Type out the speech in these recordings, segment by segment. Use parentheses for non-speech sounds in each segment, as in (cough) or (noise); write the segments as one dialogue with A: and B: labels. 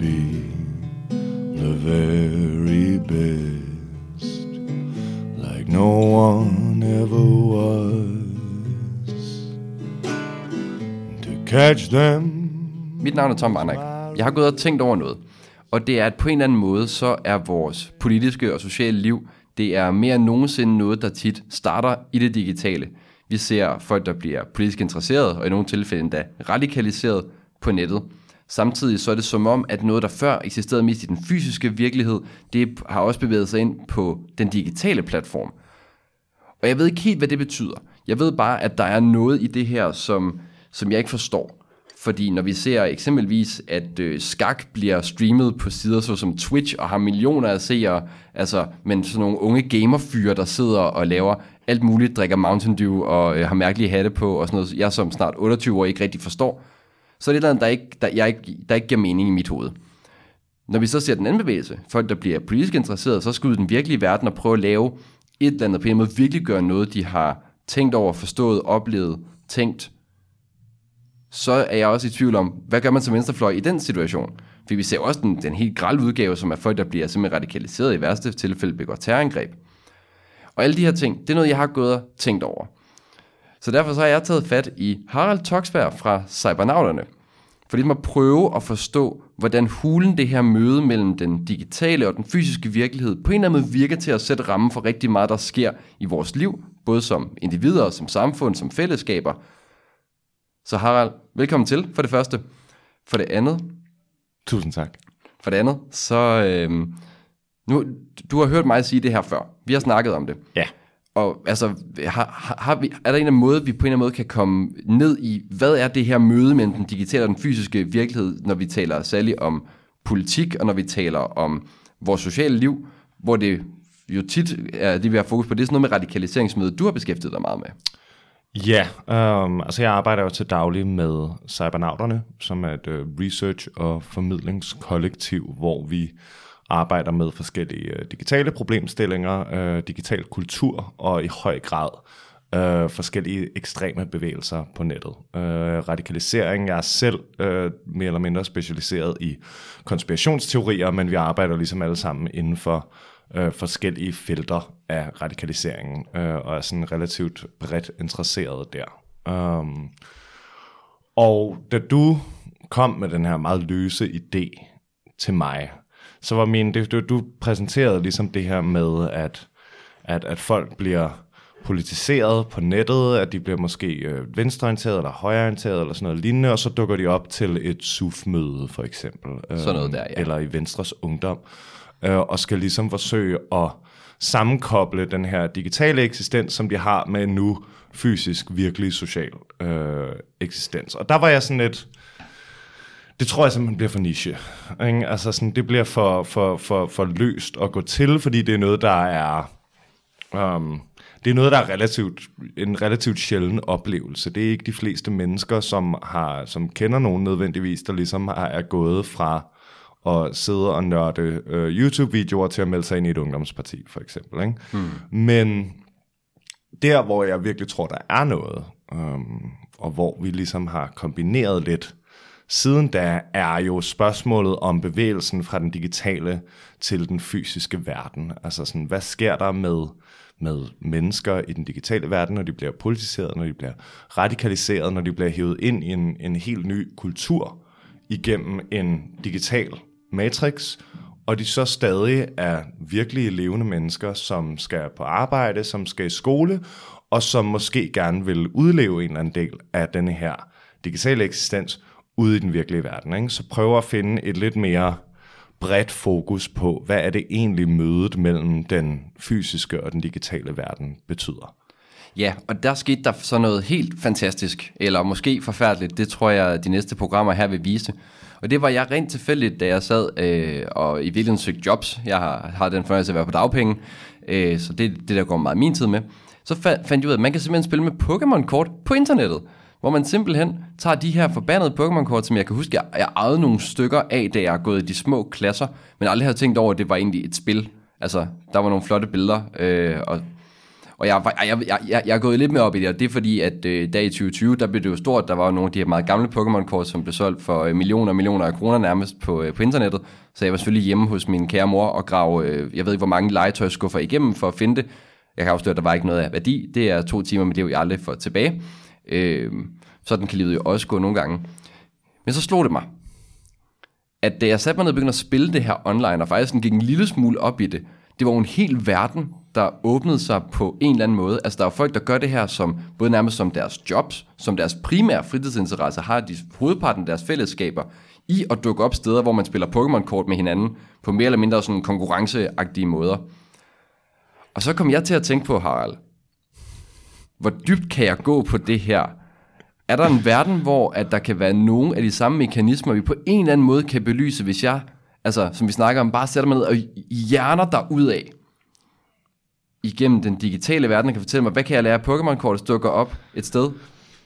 A: be the very best, like no one ever was. To catch them.
B: Mit navn er Tom Barnack. Jeg har gået og tænkt over noget. Og det er, at på en eller anden måde, så er vores politiske og sociale liv, det er mere end nogensinde noget, der tit starter i det digitale. Vi ser folk, der bliver politisk interesseret, og i nogle tilfælde endda radikaliseret på nettet. Samtidig så er det som om, at noget, der før eksisterede mest i den fysiske virkelighed, det har også bevæget sig ind på den digitale platform. Og jeg ved ikke helt, hvad det betyder. Jeg ved bare, at der er noget i det her, som, som jeg ikke forstår. Fordi når vi ser eksempelvis, at øh, skak bliver streamet på sider såsom Twitch og har millioner af seere, altså, men sådan nogle unge gamerfyre, der sidder og laver alt muligt, drikker Mountain Dew og øh, har mærkelige hatte på og sådan noget, jeg som snart 28 år ikke rigtig forstår, så er det noget, der ikke, der, jeg ikke, der ikke giver mening i mit hoved. Når vi så ser den anden bevægelse, folk der bliver politisk interesseret, så skal ud i den virkelige verden og prøve at lave et eller andet på en måde, virkelig gøre noget, de har tænkt over, forstået, oplevet, tænkt, så er jeg også i tvivl om, hvad gør man som venstrefløj i den situation? For vi ser også den, den helt grælde udgave, som er folk, der bliver simpelthen radikaliseret i værste tilfælde, begår terrorangreb. Og alle de her ting, det er noget, jeg har gået og tænkt over. Så derfor så har jeg taget fat i Harald Toksberg fra Cybernauterne, for ligesom at prøve at forstå, hvordan hulen det her møde mellem den digitale og den fysiske virkelighed på en eller anden måde virker til at sætte rammen for rigtig meget, der sker i vores liv, både som individer, som samfund, som fællesskaber. Så Harald, velkommen til for det første. For det andet,
A: Tusind tak.
B: for det andet, så øhm, nu, du har hørt mig sige det her før. Vi har snakket om det.
A: Ja.
B: Og altså, har, har, vi, er der en eller anden måde, vi på en eller anden måde kan komme ned i, hvad er det her møde mellem den digitale og den fysiske virkelighed, når vi taler særligt om politik, og når vi taler om vores sociale liv, hvor det jo tit er det, vi har fokus på, det er sådan noget med radikaliseringsmøde, du har beskæftiget dig meget med.
A: Ja, um, altså jeg arbejder jo til daglig med Cybernauterne, som er et uh, research- og formidlingskollektiv, hvor vi arbejder med forskellige øh, digitale problemstillinger, øh, digital kultur og i høj grad øh, forskellige ekstreme bevægelser på nettet. Øh, radikalisering, jeg er selv øh, mere eller mindre specialiseret i konspirationsteorier, men vi arbejder ligesom alle sammen inden for øh, forskellige felter af radikaliseringen, øh, og er sådan relativt bredt interesseret der. Um, og da du kom med den her meget løse idé til mig, så var min, det, du, du præsenterede ligesom det her med, at, at, at folk bliver politiseret på nettet, at de bliver måske øh, venstreorienteret eller højreorienteret eller sådan noget lignende, og så dukker de op til et SUF-møde for eksempel.
B: Sådan noget der, ja.
A: Eller i Venstres Ungdom øh, og skal ligesom forsøge at sammenkoble den her digitale eksistens, som de har med en nu fysisk, virkelig social øh, eksistens. Og der var jeg sådan lidt, det tror jeg simpelthen bliver for niche. Ikke? Altså sådan, det bliver for, for, for, for løst at gå til, fordi det er noget, der er... Um, det er noget, der er relativt, en relativt sjælden oplevelse. Det er ikke de fleste mennesker, som, har, som kender nogen nødvendigvis, der ligesom er, er gået fra og sidde og nørde øh, YouTube-videoer til at melde sig ind i et ungdomsparti, for eksempel. Ikke? Mm. Men der, hvor jeg virkelig tror, der er noget, øhm, og hvor vi ligesom har kombineret lidt siden da, er jo spørgsmålet om bevægelsen fra den digitale til den fysiske verden. Altså sådan, hvad sker der med, med mennesker i den digitale verden, når de bliver politiseret, når de bliver radikaliseret, når de bliver hævet ind i en, en helt ny kultur igennem en digital matrix, og de så stadig er virkelige levende mennesker, som skal på arbejde, som skal i skole, og som måske gerne vil udleve en eller anden del af denne her digitale eksistens ude i den virkelige verden. Ikke? Så prøver at finde et lidt mere bredt fokus på, hvad er det egentlig mødet mellem den fysiske og den digitale verden betyder.
B: Ja, og der skete der så noget helt fantastisk, eller måske forfærdeligt, det tror jeg, de næste programmer her vil vise. Og det var jeg rent tilfældigt, da jeg sad øh, og i virkeligheden søgte jobs. Jeg har, har den fornøjelse at være på dagpenge, øh, så det det, der går meget min tid med. Så fa- fandt jeg ud af, at man kan simpelthen spille med Pokémon-kort på internettet. Hvor man simpelthen tager de her forbandede Pokémon-kort, som jeg kan huske, jeg, jeg ejede nogle stykker af, da jeg er gået i de små klasser, men aldrig havde tænkt over, at det var egentlig et spil. Altså, der var nogle flotte billeder, øh, og Og jeg, jeg, jeg, jeg, jeg er gået lidt mere op i det, og det er fordi, at øh, dag i 2020, der blev det jo stort. Der var jo nogle af de her meget gamle Pokémon-kort, som blev solgt for øh, millioner og millioner af kroner nærmest på, øh, på internettet. Så jeg var selvfølgelig hjemme hos min kære mor og grave, øh, jeg ved ikke hvor mange legetøjskuffer igennem for at finde det. Jeg kan afsløre, at der var ikke noget af værdi. Det er to timer, men det er jo jeg aldrig får tilbage. Øh, sådan kan livet jo også gå nogle gange. Men så slog det mig, at da jeg satte mig ned og begyndte at spille det her online, og faktisk sådan gik en lille smule op i det, det var jo en hel verden, der åbnede sig på en eller anden måde. Altså der er folk, der gør det her som både nærmest som deres jobs, som deres primære fritidsinteresse, har de hovedparten af deres fællesskaber i at dukke op steder, hvor man spiller Pokémon-kort med hinanden på mere eller mindre sådan konkurrenceagtige måder. Og så kom jeg til at tænke på, Harald, hvor dybt kan jeg gå på det her? Er der en verden, hvor at der kan være nogle af de samme mekanismer, vi på en eller anden måde kan belyse, hvis jeg, altså som vi snakker om, bare sætter mig ned og hjerner der ud af, igennem den digitale verden, og kan fortælle mig, hvad kan jeg lære af Pokémon-kort, dukker op et sted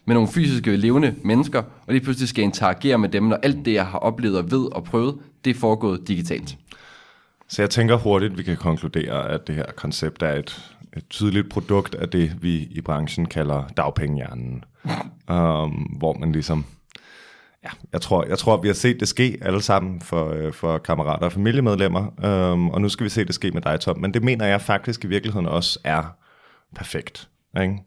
B: med nogle fysiske, levende mennesker, og lige pludselig skal interagere med dem, når alt det, jeg har oplevet og ved og prøvet, det er foregået digitalt.
A: Så jeg tænker hurtigt, vi kan konkludere, at det her koncept er et, et tydeligt produkt af det, vi i branchen kalder dagpengehjernen. um, hvor man ligesom... Ja, jeg tror, jeg tror, vi har set det ske alle sammen for, øh, for kammerater og familiemedlemmer, um, og nu skal vi se det ske med dig, Tom. Men det mener jeg faktisk i virkeligheden også er perfekt. Ikke?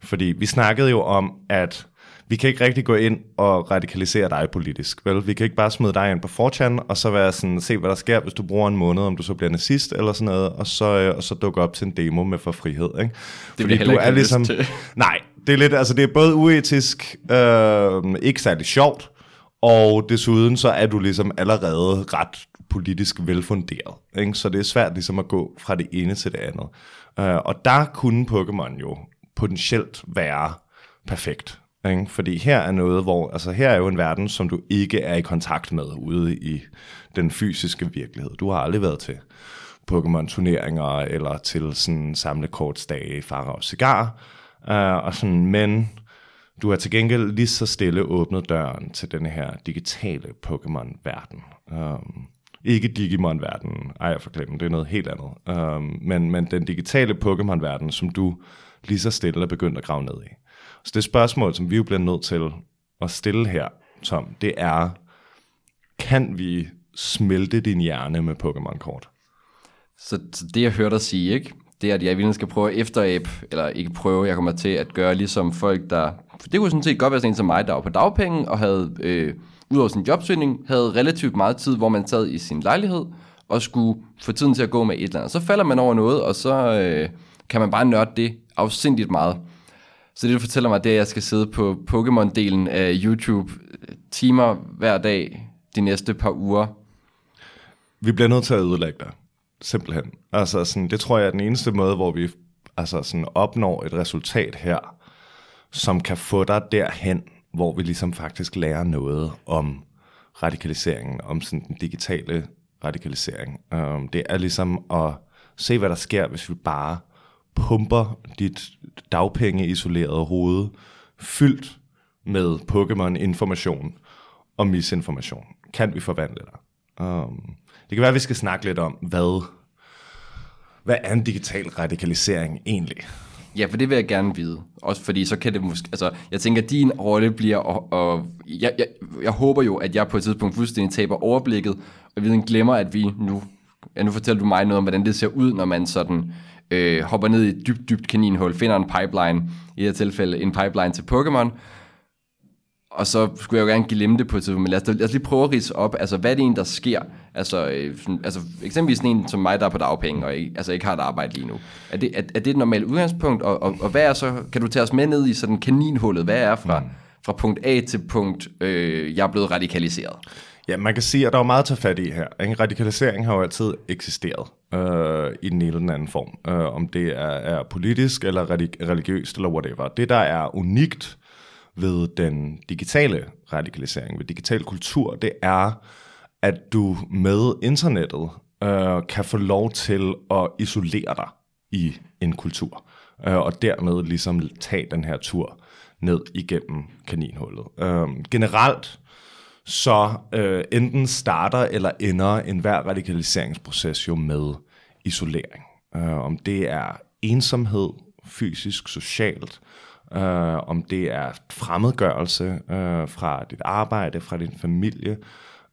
A: Fordi vi snakkede jo om, at vi kan ikke rigtig gå ind og radikalisere dig politisk, vel? Vi kan ikke bare smide dig ind på 4chan, og så være sådan, se hvad der sker, hvis du bruger en måned, om du så bliver nazist eller sådan noget, og så, øh, og så dukke op til en demo med for frihed, ikke?
B: Det Fordi du er ligesom, til. (laughs)
A: Nej, det er lidt, altså det er både uetisk, øh, ikke særlig sjovt, og desuden så er du ligesom allerede ret politisk velfunderet. Ikke? Så det er svært ligesom at gå fra det ene til det andet. Uh, og der kunne Pokémon jo potentielt være perfekt. Ikke? Fordi her er noget, hvor, altså her er jo en verden, som du ikke er i kontakt med ude i den fysiske virkelighed. Du har aldrig været til Pokémon-turneringer eller til sådan samlekortsdage, i og cigar. Uh, og sådan, men du har til gengæld lige så stille åbnet døren til den her digitale Pokémon-verden. Um, ikke Digimon-verden, ej jeg forglemmer, det er noget helt andet. Um, men, men den digitale Pokémon-verden, som du lige så stille er begyndt at grave ned i. Så det spørgsmål, som vi jo bliver nødt til at stille her, Tom, det er, kan vi smelte din hjerne med Pokémon-kort?
B: Så, så det, jeg hørte dig sige, ikke? det er, at jeg virkelig skal prøve at efterabe, eller ikke prøve, jeg kommer til at gøre ligesom folk, der... For det kunne sådan set godt være sådan en som mig, der var på dagpenge, og havde, øh, udover sin jobsøgning, havde relativt meget tid, hvor man sad i sin lejlighed, og skulle få tiden til at gå med et eller andet. Så falder man over noget, og så øh, kan man bare nørde det afsindigt meget. Så det, du fortæller mig, det er, at jeg skal sidde på Pokémon-delen af YouTube øh, timer hver dag de næste par uger.
A: Vi bliver nødt til at ødelægge dig. Simpelthen. Altså, sådan, det tror jeg er den eneste måde, hvor vi altså, sådan, opnår et resultat her, som kan få dig derhen, hvor vi ligesom faktisk lærer noget om radikaliseringen, om sådan den digitale radikalisering. Um, det er ligesom at se, hvad der sker, hvis vi bare pumper dit dagpenge isolerede hoved fyldt med Pokémon-information og misinformation. Kan vi forvandle dig? Um, det kan være, at vi skal snakke lidt om, hvad, hvad er en digital radikalisering egentlig?
B: Ja, for det vil jeg gerne vide. Også fordi så kan det måske... Altså, jeg tænker, at din rolle bliver... Og, og jeg, jeg, jeg håber jo, at jeg på et tidspunkt fuldstændig taber overblikket, og vi glemmer, at vi nu... Ja, nu fortæller du mig noget om, hvordan det ser ud, når man sådan øh, hopper ned i et dybt, dybt kaninhul, finder en pipeline, i det her tilfælde en pipeline til Pokémon, og så skulle jeg jo gerne glemme det på et tidspunkt, men lad os, lad os lige prøve at rise op, altså hvad er det en, der sker? Altså, øh, sådan, altså eksempelvis sådan en som mig, der er på dagpenge, og ikke, altså ikke har et arbejde lige nu. Er det, er, er det et normalt udgangspunkt, og, og, og hvad er så, kan du tage os med ned i sådan kaninhullet, hvad er fra, mm. fra punkt A til punkt, øh, jeg er blevet radikaliseret?
A: Ja, man kan sige, at der er meget at tage fat i her. En radikalisering har jo altid eksisteret øh, i den ene eller den anden form. Øh, om det er, er politisk, eller religiøst, eller whatever. Det, der er unikt ved den digitale radikalisering, ved digital kultur, det er, at du med internettet øh, kan få lov til at isolere dig i en kultur, øh, og dermed ligesom tage den her tur ned igennem kaninhullet. Øh, generelt så øh, enten starter eller ender enhver radikaliseringsproces jo med isolering. Øh, om det er ensomhed, fysisk, socialt, øh, om det er fremmedgørelse øh, fra dit arbejde, fra din familie.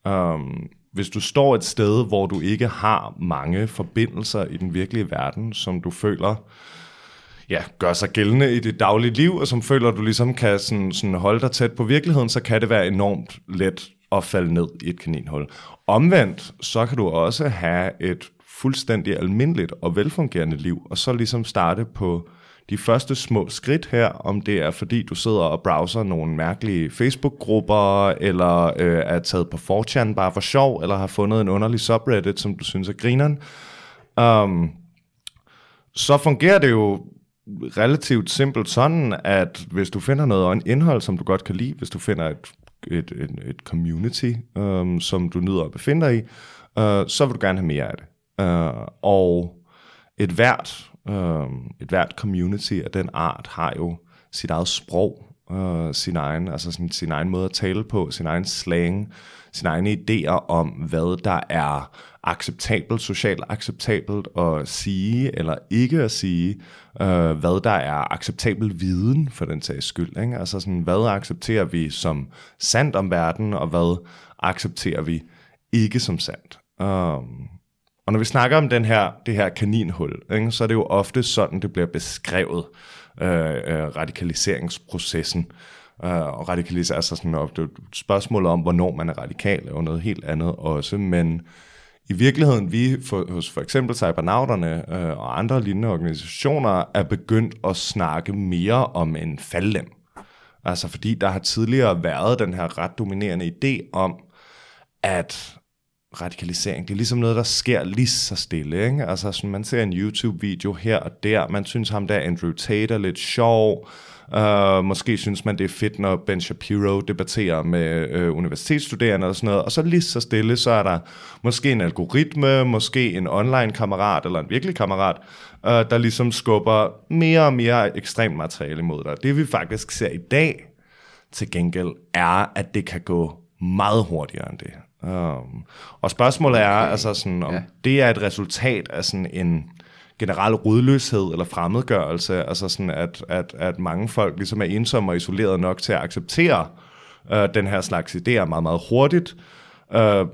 A: Øh, hvis du står et sted, hvor du ikke har mange forbindelser i den virkelige verden, som du føler ja, gør sig gældende i dit daglige liv, og som føler, at du ligesom kan sådan, sådan holde dig tæt på virkeligheden, så kan det være enormt let at falde ned i et kaninhul. Omvendt, så kan du også have et fuldstændig almindeligt og velfungerende liv, og så ligesom starte på de første små skridt her, om det er fordi du sidder og browser nogle mærkelige Facebook-grupper, eller øh, er taget på 4 bare for sjov, eller har fundet en underlig subreddit, som du synes er grineren. Um, så fungerer det jo relativt simpelt sådan, at hvis du finder noget indhold, som du godt kan lide, hvis du finder et, et, et, et community, øhm, som du nyder at befinde dig i, øh, så vil du gerne have mere af det. Øh, og et hvert, øh, et hvert community af den art har jo sit eget sprog, øh, sin, egen, altså sin, sin egen måde at tale på, sin egen slang, sine egne idéer om, hvad der er acceptabelt, socialt acceptabelt at sige eller ikke at sige, øh, hvad der er acceptabel viden for den sags skyld. Ikke? Altså sådan, hvad accepterer vi som sandt om verden, og hvad accepterer vi ikke som sandt. Um, og når vi snakker om den her, det her kaninhul, ikke, så er det jo ofte sådan, det bliver beskrevet, øh, øh, radikaliseringsprocessen. Øh, og radikalisere sig sådan op. Det er et spørgsmål om, hvornår man er radikal, og noget helt andet også, men i virkeligheden, vi for, hos for eksempel Cybernauterne øh, og andre lignende organisationer er begyndt at snakke mere om en faldlem. Altså fordi der har tidligere været den her ret dominerende idé om, at radikalisering. Det er ligesom noget, der sker lige så stille. Ikke? Altså, sådan, man ser en YouTube-video her og der. Man synes ham der, Andrew Tate, er lidt sjov. Uh, måske synes man, det er fedt, når Ben Shapiro debatterer med uh, universitetsstuderende og sådan noget. Og så lige så stille, så er der måske en algoritme, måske en online-kammerat eller en virkelig kammerat, uh, der ligesom skubber mere og mere ekstremt materiale imod dig. Det vi faktisk ser i dag, til gengæld, er, at det kan gå meget hurtigere end det. Um, og spørgsmålet er, okay. altså sådan, om ja. det er et resultat af sådan en generel rodløshed eller fremmedgørelse, altså sådan, at, at, at mange folk ligesom er ensomme og isoleret nok til at acceptere øh, den her slags idéer meget, meget hurtigt, øh,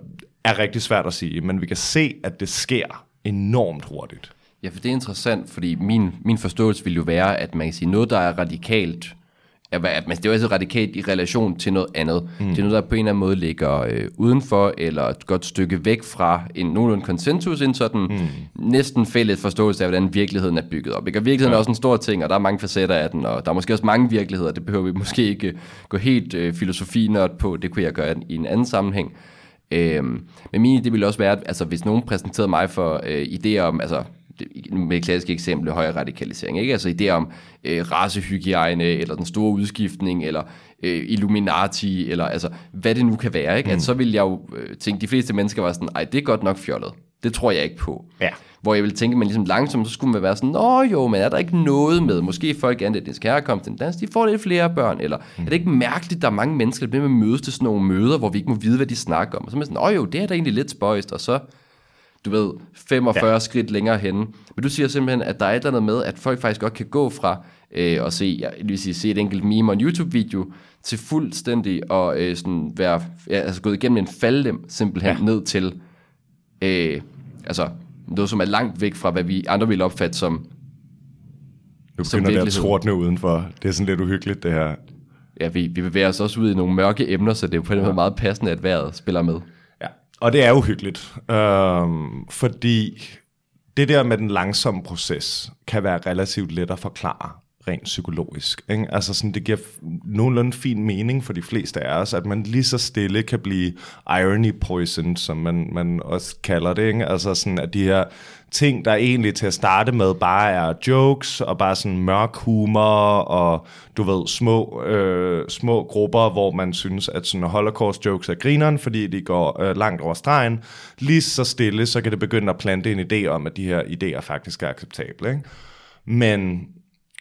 A: er rigtig svært at sige, men vi kan se, at det sker enormt hurtigt.
B: Ja, for det er interessant, fordi min, min forståelse vil jo være, at man kan sige, noget, der er radikalt at det er jo altid radikalt i relation til noget andet. Mm. Det er noget, der på en eller anden måde ligger øh, udenfor, eller et godt stykke væk fra en nogenlunde konsensus, en sådan mm. næsten fælles forståelse af, hvordan virkeligheden er bygget op. Ikke? Og virkeligheden ja. er også en stor ting, og der er mange facetter af den, og der er måske også mange virkeligheder, det behøver vi måske ikke gå helt øh, filosofinørd på, det kunne jeg gøre i en anden sammenhæng. Øhm, men min idé ville også være, at altså, hvis nogen præsenterede mig for øh, idéer om, altså med et klassisk eksempel, højere radikalisering. Ikke? Altså idéer om øh, racehygiejne, eller den store udskiftning, eller øh, Illuminati, eller altså, hvad det nu kan være. Ikke? Mm. At så vil jeg jo øh, tænke, de fleste mennesker var sådan, ej, det er godt nok fjollet. Det tror jeg ikke på.
A: Ja.
B: Hvor jeg vil tænke, man ligesom langsomt, så skulle man være sådan, nå jo, men er der ikke noget med, måske folk er det skal komme til en dans, de får lidt flere børn, eller mm. er det ikke mærkeligt, der er mange mennesker, der bliver med mødes til sådan nogle møder, hvor vi ikke må vide, hvad de snakker om. Og så er man sådan, åh jo, det er da egentlig lidt spøjst, og så du ved, 45 ja. skridt længere henne. Men du siger simpelthen, at der er et eller andet med, at folk faktisk godt kan gå fra øh, at se, jeg vil sige, se et enkelt meme og en YouTube-video, til fuldstændig at øh, sådan være, ja, altså gået igennem en faldlem simpelthen ja. ned til, øh, altså noget, som er langt væk fra, hvad vi andre vil opfatte som
A: Nu begynder det at trådne udenfor. Det er sådan lidt uhyggeligt, det her.
B: Ja, vi, vi bevæger os også ud i nogle mørke emner, så det er på den måde meget passende, at vejret spiller med.
A: Og det er uhyggeligt, øhm, fordi det der med den langsomme proces kan være relativt let at forklare rent psykologisk. Ikke? Altså sådan, det giver nogenlunde fin mening for de fleste af os, at man lige så stille kan blive irony poisoned, som man, man også kalder det. Ikke? Altså sådan, at de her ting, der egentlig til at starte med bare er jokes, og bare sådan mørk humor, og du ved, små, øh, små grupper, hvor man synes, at sådan holocaust jokes er grineren, fordi de går øh, langt over stregen. Lige så stille, så kan det begynde at plante en idé om, at de her idéer faktisk er acceptable. Ikke? Men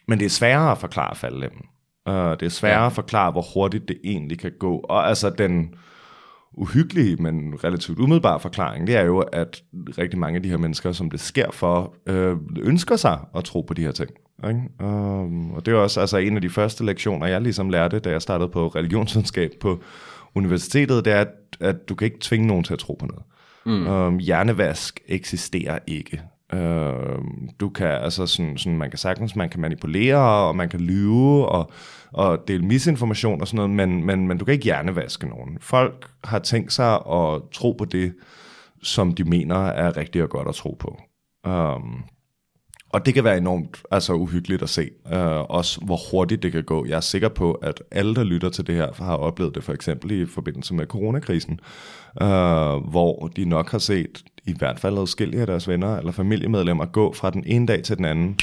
A: men det er sværere at forklare faldlemmen. Uh, det er sværere ja. at forklare, hvor hurtigt det egentlig kan gå. Og altså den uhyggelige, men relativt umiddelbare forklaring, det er jo, at rigtig mange af de her mennesker, som det sker for, øh, ønsker sig at tro på de her ting. Ikke? Um, og det er også altså, en af de første lektioner, jeg ligesom lærte, da jeg startede på religionsvidenskab på universitetet, det er, at, at du kan ikke tvinge nogen til at tro på noget. Mm. Um, hjernevask eksisterer ikke. Øh, du kan altså sådan, sådan, man kan sagtens, man kan manipulere, og man kan lyve, og, og dele misinformation og sådan noget, men, men, men du kan ikke hjernevaske nogen. Folk har tænkt sig at tro på det, som de mener er rigtigt og godt at tro på. Um, og det kan være enormt altså, uhyggeligt at se, uh, også hvor hurtigt det kan gå. Jeg er sikker på, at alle, der lytter til det her, har oplevet det for eksempel i forbindelse med coronakrisen, uh, hvor de nok har set i hvert fald adskillige af deres venner eller familiemedlemmer gå fra den ene dag til den anden,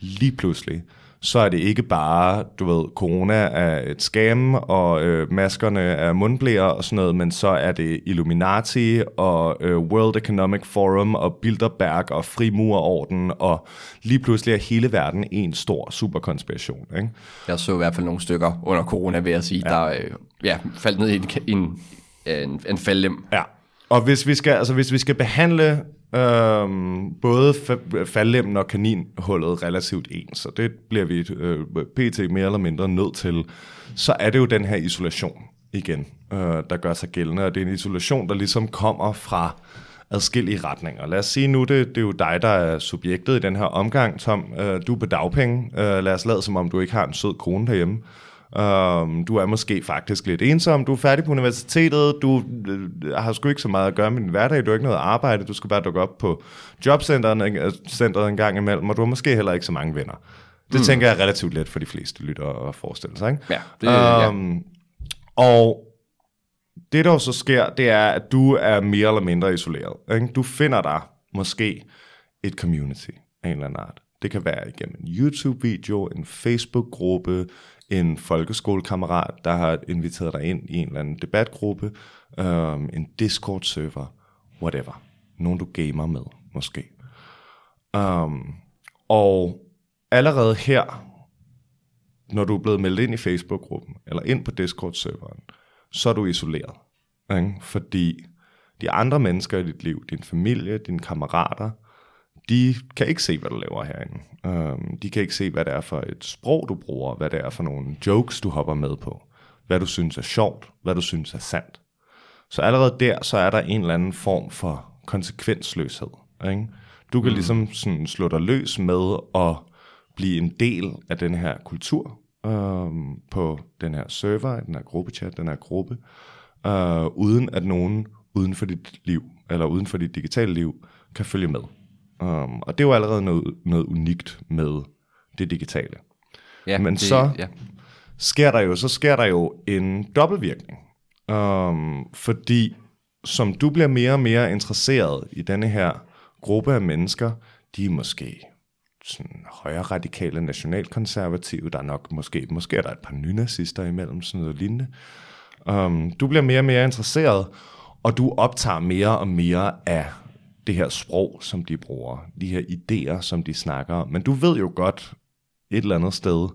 A: lige pludselig så er det ikke bare, du ved, corona er et skam, og øh, maskerne er mundblære og sådan noget, men så er det Illuminati og øh, World Economic Forum og Bilderberg og Frimurerorden, og lige pludselig er hele verden en stor superkonspiration. Ikke?
B: Jeg så i hvert fald nogle stykker under corona, vil jeg sige, ja. der øh, ja, faldt ned i en, en, en, en faldlem.
A: Ja, og hvis vi skal, altså hvis vi skal behandle Øhm, både faldlemmen og kaninhullet relativt ens, så det bliver vi øh, pt. mere eller mindre nødt til. Så er det jo den her isolation igen, øh, der gør sig gældende, og det er en isolation, der ligesom kommer fra adskillige retninger. Lad os sige nu, det, det er jo dig, der er subjektet i den her omgang, Tom. Øh, du er på dagpenge. Øh, lad os lade som om, du ikke har en sød kone derhjemme. Um, du er måske faktisk lidt ensom, du er færdig på universitetet, du uh, har sgu ikke så meget at gøre med din hverdag, du har ikke noget arbejde, du skal bare dukke op på jobcenteret øh, centret en gang imellem, og du har måske heller ikke så mange venner. Det mm. tænker jeg er relativt let for de fleste lyttere at forestille sig. Ikke?
B: Ja, det, um, ja.
A: Og det, der så sker, det er, at du er mere eller mindre isoleret. Ikke? Du finder dig måske et community af en eller anden art. Det kan være igennem en YouTube-video, en Facebook-gruppe, en folkeskolekammerat, der har inviteret dig ind i en eller anden debatgruppe, øh, en Discord-server, whatever. Nogen, du gamer med, måske. Um, og allerede her, når du er blevet meldt ind i Facebook-gruppen, eller ind på Discord-serveren, så er du isoleret. Ikke? Fordi de andre mennesker i dit liv, din familie, dine kammerater, de kan ikke se, hvad du laver herinde. Um, de kan ikke se, hvad det er for et sprog, du bruger, hvad det er for nogle jokes, du hopper med på, hvad du synes er sjovt, hvad du synes er sandt. Så allerede der, så er der en eller anden form for konsekvensløshed. Ikke? Du kan mm. ligesom sådan slå dig løs med at blive en del af den her kultur um, på den her server, den her gruppechat, den her gruppe, uh, uden at nogen uden for dit liv, eller uden for dit digitale liv, kan følge med. Um, og det er jo allerede noget, noget unikt med det digitale. Ja, Men det, så ja. sker der jo så sker der jo en dobbeltvirkning. Um, fordi som du bliver mere og mere interesseret i denne her gruppe af mennesker, de er måske sådan højere radikale nationalkonservative, der er nok måske, måske er der et par nynazister imellem, sådan noget lignende. Um, du bliver mere og mere interesseret, og du optager mere og mere af det her sprog, som de bruger, de her idéer, som de snakker om. Men du ved jo godt et eller andet sted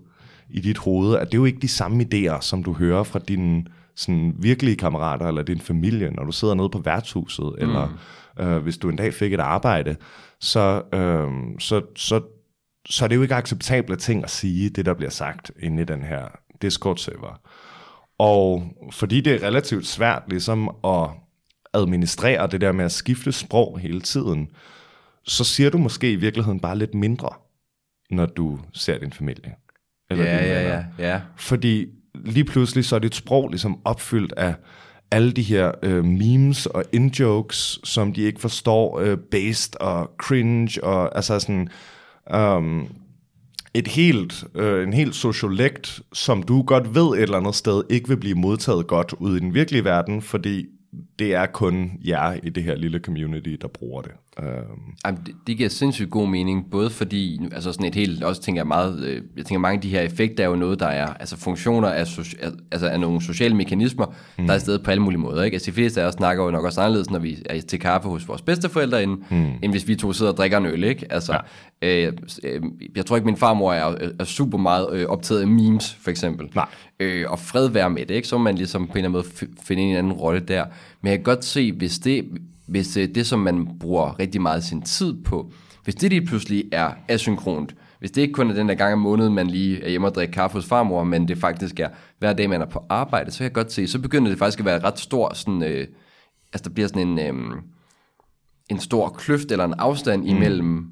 A: i dit hoved, at det er jo ikke de samme idéer, som du hører fra dine sådan, virkelige kammerater eller din familie, når du sidder nede på værtshuset, mm. eller øh, hvis du en dag fik et arbejde, så, øh, så, så, så er det jo ikke acceptable ting at sige, det der bliver sagt inde i den her Discord-server. Og fordi det er relativt svært ligesom at administrere det der med at skifte sprog hele tiden, så siger du måske i virkeligheden bare lidt mindre, når du ser din familie.
B: Eller ja, ja, ja, ja.
A: Fordi lige pludselig så er dit sprog ligesom opfyldt af alle de her øh, memes og in-jokes, som de ikke forstår, øh, based og cringe, og altså sådan um, et helt, øh, en helt sociolekt, som du godt ved et eller andet sted, ikke vil blive modtaget godt ud i den virkelige verden, fordi det er kun jer i det her lille community, der bruger det. Øhm,
B: Jamen, det, det giver sindssygt god mening, både fordi, altså sådan et helt, også tænker jeg meget, øh, jeg tænker mange af de her effekter er jo noget, der er, altså funktioner af, soci, al- altså af nogle sociale mekanismer, mm. der er i stedet på alle mulige måder, ikke? Altså de fleste af os snakker jo nok også anderledes, når vi er til kaffe hos vores bedsteforældre, end, mm. end hvis vi to sidder og drikker en øl, ikke? Altså, ja. øh, øh, jeg tror ikke, min farmor er, er super meget øh, optaget af memes, for eksempel.
A: Nej.
B: Øh, og fred være med det, ikke? Så må man ligesom på en eller anden måde finde en anden rolle der. Men jeg kan godt se, hvis det, hvis øh, det, som man bruger rigtig meget sin tid på, hvis det lige pludselig er asynkront, hvis det ikke kun er den der gang om måneden, man lige er hjemme og drikker kaffe hos farmor, men det faktisk er hver dag, man er på arbejde, så kan jeg godt se, så begynder det faktisk at være ret stor sådan, øh, altså der bliver sådan en, øh, en stor kløft eller en afstand imellem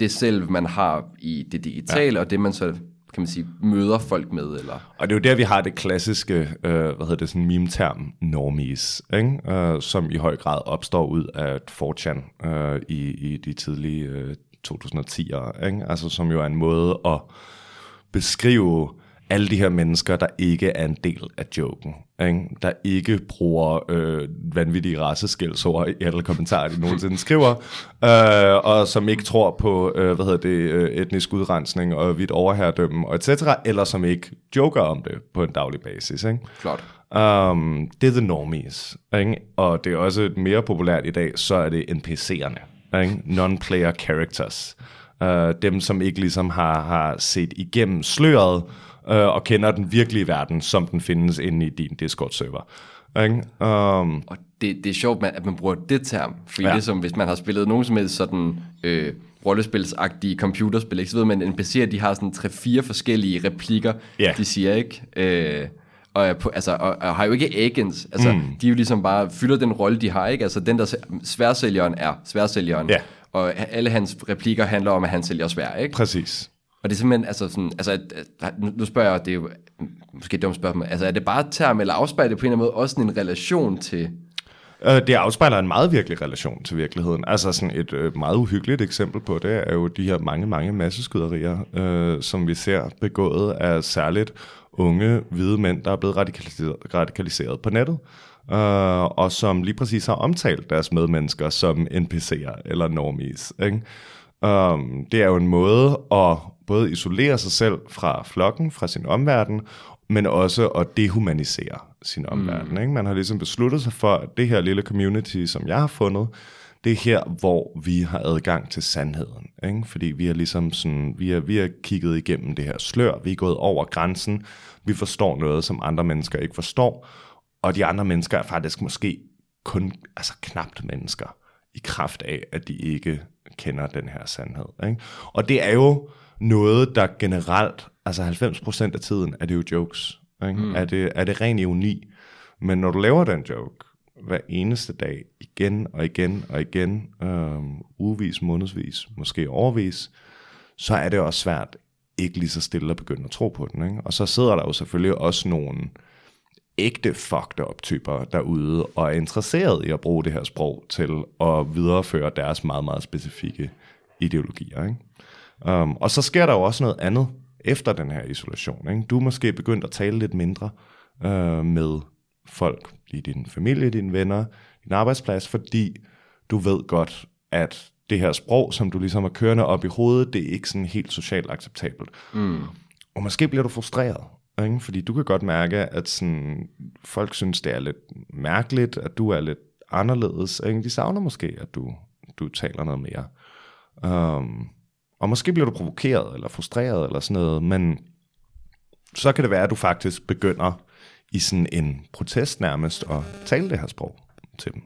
B: det selv, man har i det digitale, ja. og det man så, kan man sige, møder folk med, eller...
A: Og det er jo der, vi har det klassiske, øh, hvad hedder det, sådan meme-term, normies, ikke? Øh, som i høj grad opstår ud af 4chan øh, i, i de tidlige øh, 2010'ere, ikke? Altså som jo er en måde at beskrive alle de her mennesker, der ikke er en del af joken, ikke? der ikke bruger øh, vanvittige rasseskældsord i alle kommentarer, de nogensinde skriver, øh, og som ikke tror på øh, hvad hedder det, øh, etnisk udrensning og hvidt overherredømme, og etc., eller som ikke joker om det på en daglig basis. Ikke?
B: Flot.
A: Um, det er the normies, ikke? og det er også mere populært i dag, så er det NPC'erne, ikke? non-player characters. Uh, dem, som ikke ligesom har, har set igennem sløret, uh, og kender den virkelige verden, som den findes inde i din Discord-server. Ikke? Um,
B: Og det, det er sjovt, at man bruger det term, fordi
A: Ja.
B: det som, hvis man har spillet nogen som helst sådan øh, rollespilsagtige computerspil, ikke, så ved man, at NPC'er, de har sådan tre-fire forskellige replikker,
A: Ja.
B: de siger, ikke? Øh, og, er på, altså, og, og, har jo ikke agents, altså, mm. de er jo ligesom bare, fylder den rolle, de har, ikke? Altså, den der sværsælgeren er sværsælgeren,
A: Ja.
B: og alle hans replikker handler om, at han sælger svær, ikke?
A: præcis.
B: Og det er simpelthen, altså sådan, altså, nu nu spørger jeg, det er jo måske et dumt spørgsmål, altså er det bare et term, eller afspejler det på en eller anden måde også en relation til,
A: Øh, det afspejler en meget virkelig relation til virkeligheden. Altså sådan et øh, meget uhyggeligt eksempel på det er jo de her mange, mange masseskyderier, øh, som vi ser begået af særligt unge, hvide mænd, der er blevet radikaliseret, radikaliseret på nettet. Uh, og som lige præcis har omtalt deres medmennesker som NPC'er eller normies. Ikke? Um, det er jo en måde at både isolere sig selv fra flokken, fra sin omverden, men også at dehumanisere sin omverden. Mm. Ikke? Man har ligesom besluttet sig for, at det her lille community, som jeg har fundet, det er her, hvor vi har adgang til sandheden. Ikke? Fordi vi er ligesom sådan, vi er, vi er kigget igennem det her slør, vi er gået over grænsen, vi forstår noget, som andre mennesker ikke forstår, og de andre mennesker er faktisk måske kun altså knapt mennesker, i kraft af, at de ikke kender den her sandhed. Ikke? Og det er jo noget, der generelt, altså 90% af tiden, er det jo jokes. Ikke? Mm. Er, det, er det ren ironi. Men når du laver den joke, hver eneste dag, igen og igen og igen, øhm, ugevis, månedsvis, måske overvis, så er det også svært ikke lige så stille at begynde at tro på den. Ikke? Og så sidder der jo selvfølgelig også nogle ægte fucked up typer derude, og er interesseret i at bruge det her sprog til at videreføre deres meget, meget specifikke ideologier. Ikke? Um, og så sker der jo også noget andet efter den her isolation. Ikke? Du er måske begyndt at tale lidt mindre øh, med folk i din familie, dine venner, din arbejdsplads, fordi du ved godt, at det her sprog, som du ligesom er kørende op i hovedet, det er ikke sådan helt socialt acceptabelt. Mm. Og måske bliver du frustreret, ikke? fordi du kan godt mærke, at sådan, folk synes, det er lidt mærkeligt, at du er lidt anderledes. Ikke? De savner måske, at du, du taler noget mere. Um, og måske bliver du provokeret eller frustreret eller sådan noget, men så kan det være, at du faktisk begynder i sådan en protest nærmest at tale det her sprog til dem.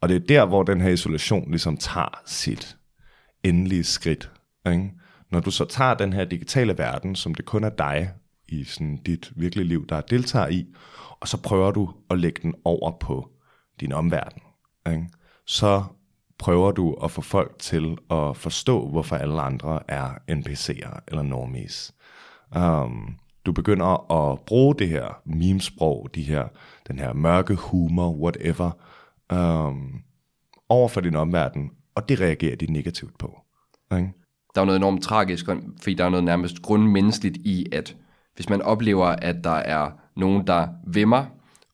A: Og det er der, hvor den her isolation ligesom tager sit endelige skridt. Ikke? Når du så tager den her digitale verden, som det kun er dig i sådan dit virkelige liv, der deltager i, og så prøver du at lægge den over på din omverden. Ikke? Så prøver du at få folk til at forstå, hvorfor alle andre er NPC'er eller normies. Um, du begynder at bruge det her memesprog, de her, den her mørke humor, whatever, um, over for din omverden, og det reagerer de negativt på. Ikke?
B: der er noget enormt tragisk, fordi der er noget nærmest grundmenneskeligt i, at hvis man oplever, at der er nogen, der vimmer,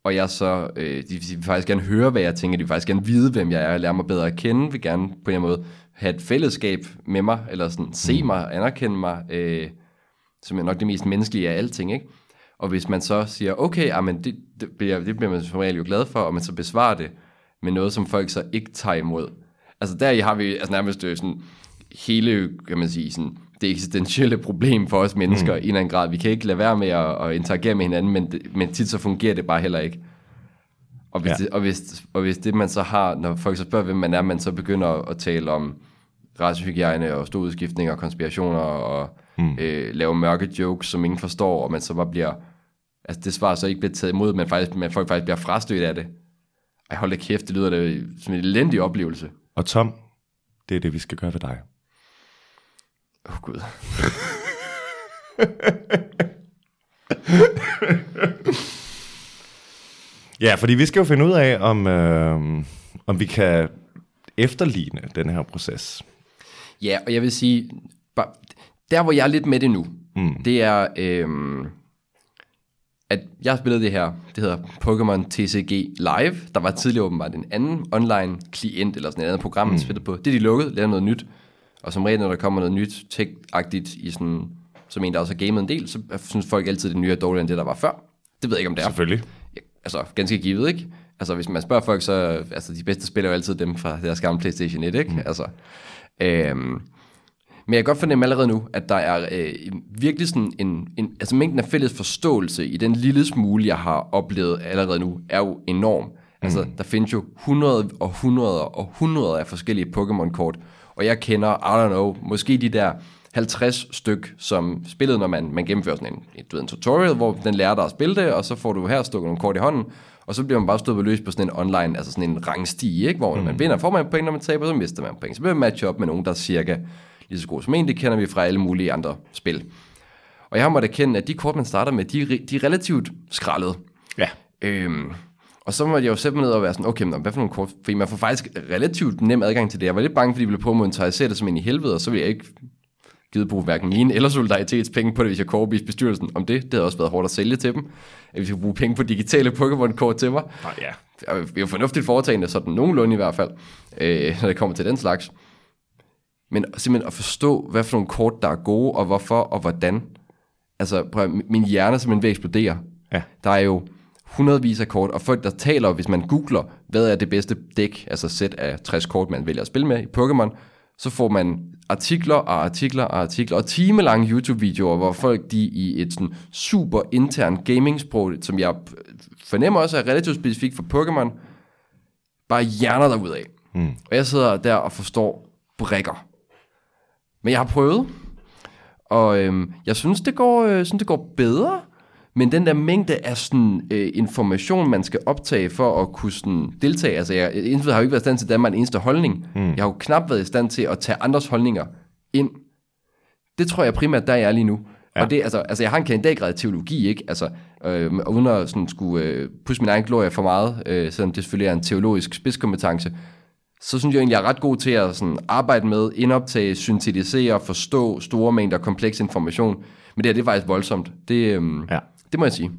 B: og jeg så, øh, de, de vil faktisk gerne høre, hvad jeg tænker, de vil faktisk gerne vide, hvem jeg er, lære mig bedre at kende, vil gerne på en eller anden måde have et fællesskab med mig, eller sådan se mig, anerkende mig, øh, som er nok det mest menneskelige af alting, ikke? Og hvis man så siger, okay, amen, det, det, bliver, det bliver man som regel jo glad for, og man så besvarer det med noget, som folk så ikke tager imod. Altså der har vi altså nærmest øh, sådan hele, kan man sige, sådan, det eksistentielle problem for os mennesker mm. i en eller anden grad. Vi kan ikke lade være med at, at interagere med hinanden, men, det, men tit så fungerer det bare heller ikke. Og hvis,
A: Ja.
B: det, og, hvis, og hvis det man så har, når folk så spørger, hvem man er, man så begynder at tale om racehygiejne og store udskiftninger og konspirationer og mm. øh, lave mørke jokes, som ingen forstår, og man så bare bliver, altså det svar så ikke bliver taget imod, men, faktisk, men folk faktisk bliver frastødt af det. Ej, hold da kæft, det lyder da som en elendig oplevelse.
A: Og Tom, det er det, vi skal gøre ved dig.
B: Åh oh, gud.
A: Ja, fordi vi skal jo finde ud af, om, øh, om vi kan efterligne den her proces.
B: Ja, og jeg vil sige, bare, der hvor jeg er lidt med det nu, mm. det er, øhm, at jeg har spillet det her, det hedder Pokémon TCG Live. Der var tidligere åbenbart en anden online klient, eller sådan et andet program, man spillede på. Det er de lukket, lavet noget nyt. Og som regel, når der kommer noget nyt tech-agtigt, i sådan, som en, der også har gamet en del, så synes folk altid, at det nye er dårligere end det, der var før. Det ved jeg ikke, om det er.
A: Selvfølgelig.
B: Altså ganske givet, ikke? Altså hvis man spørger folk, så altså de bedste spiller jo altid dem fra deres gamle PlayStation 1, ikke? Mm. Altså, øhm, men jeg kan godt fornemme allerede nu, at der er øh, virkelig sådan en, en, altså mængden af fælles forståelse i den lille smule, jeg har oplevet allerede nu, er jo enorm. Altså, der findes jo hundrede og hundreder og hundreder af forskellige Pokémon-kort, og jeg kender, I don't know, måske de der 50 styk, som spillet, når man, man gennemfører sådan en, et, du ved, en tutorial, hvor den lærer dig at spille det, og så får du her stukket nogle kort i hånden, og så bliver man bare stået løs på sådan en online, altså sådan en rangstige, ikke? hvor når man vinder, får man point, når man taber, så mister man point. Så bliver man matche op med nogen, der er cirka lige så gode som en, det kender vi fra alle mulige andre spil. Og jeg har måttet erkende, at de kort, man starter med, de, de er relativt skrællet.
A: Ja.
B: Øhm, og så måtte jeg jo sætte mig ned og være sådan, okay, men hvad for nogle kort? Fordi man får faktisk relativt nem adgang til det. Jeg var lidt bange, fordi de ville prøve at monetarisere det som en i helvede, og så ville jeg ikke givet bruge hverken mine eller solidaritetspenge på det, hvis jeg kunne overbevise bestyrelsen om det. Det havde også været hårdt at sælge til dem. At vi skulle bruge penge på digitale Pokémon-kort til mig.
A: Nå, ja.
B: Og Vi er jo fornuftigt foretagende, sådan nogenlunde i hvert fald, øh, når det kommer til den slags. Men simpelthen at forstå, hvad for nogle kort, der er gode, og hvorfor, og hvordan. Altså, prøv, min hjerne er simpelthen ved at eksplodere.
A: Ja.
B: Der er jo hundredvis af kort, og folk, der taler, hvis man googler, hvad er det bedste dæk, altså sæt af 60 kort, man vælger at spille med i Pokémon, så får man artikler og artikler og artikler og timelange YouTube-videoer, hvor folk de i et sådan super intern gaming-sprog, som jeg fornemmer også er relativt specifikt for Pokémon, bare hjerner derud af. Mm. Og jeg sidder der og forstår brikker. Men jeg har prøvet, og øhm, jeg synes, det går, øh, synes, det går bedre. Men den der mængde af sådan, øh, information, man skal optage for at kunne sådan, deltage, altså jeg, indtil har jo ikke været i stand til at danne mig en eneste holdning. Mm. Jeg har jo knap været i stand til at tage andres holdninger ind. Det tror jeg primært, der er jeg lige nu. Ja. Og det, altså, altså, jeg har en kandidatgrad i teologi, ikke? Altså, øh, uden at sådan, skulle øh, pusse min egen glorie for meget, øh, selvom det selvfølgelig er en teologisk spidskompetence, så synes jeg egentlig, jeg er ret god til at sådan, arbejde med, indoptage, syntetisere, forstå store mængder kompleks information. Men det her, det er faktisk voldsomt. Det, øhm,
A: Ja
B: det må jeg sige.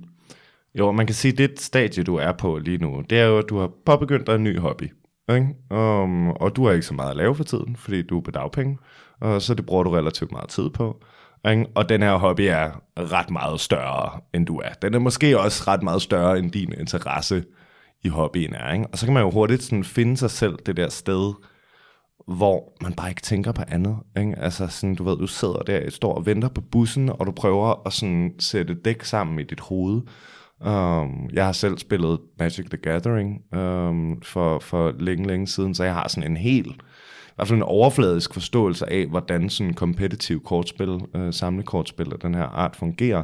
A: Jo, man kan sige, at det stadie, du er på lige nu, det er jo, at du har påbegyndt dig en ny hobby. Ikke? Um, og du har ikke så meget at lave for tiden, fordi du er på dagpenge, og så det bruger du relativt meget tid på. Ikke? Og den her hobby er ret meget større, end du er. Den er måske også ret meget større, end din interesse i hobbyen er. Ikke? Og så kan man jo hurtigt sådan finde sig selv det der sted, hvor man bare ikke tænker på andet. Ikke? Altså sådan, du ved, du sidder der, står og venter på bussen, og du prøver at sådan sætte dæk sammen i dit hoved. Um, jeg har selv spillet Magic the Gathering um, for, for længe, længe siden, så jeg har sådan en helt, i hvert fald en overfladisk forståelse af, hvordan sådan kompetitiv kortspil, uh, samlekortspil af den her art fungerer.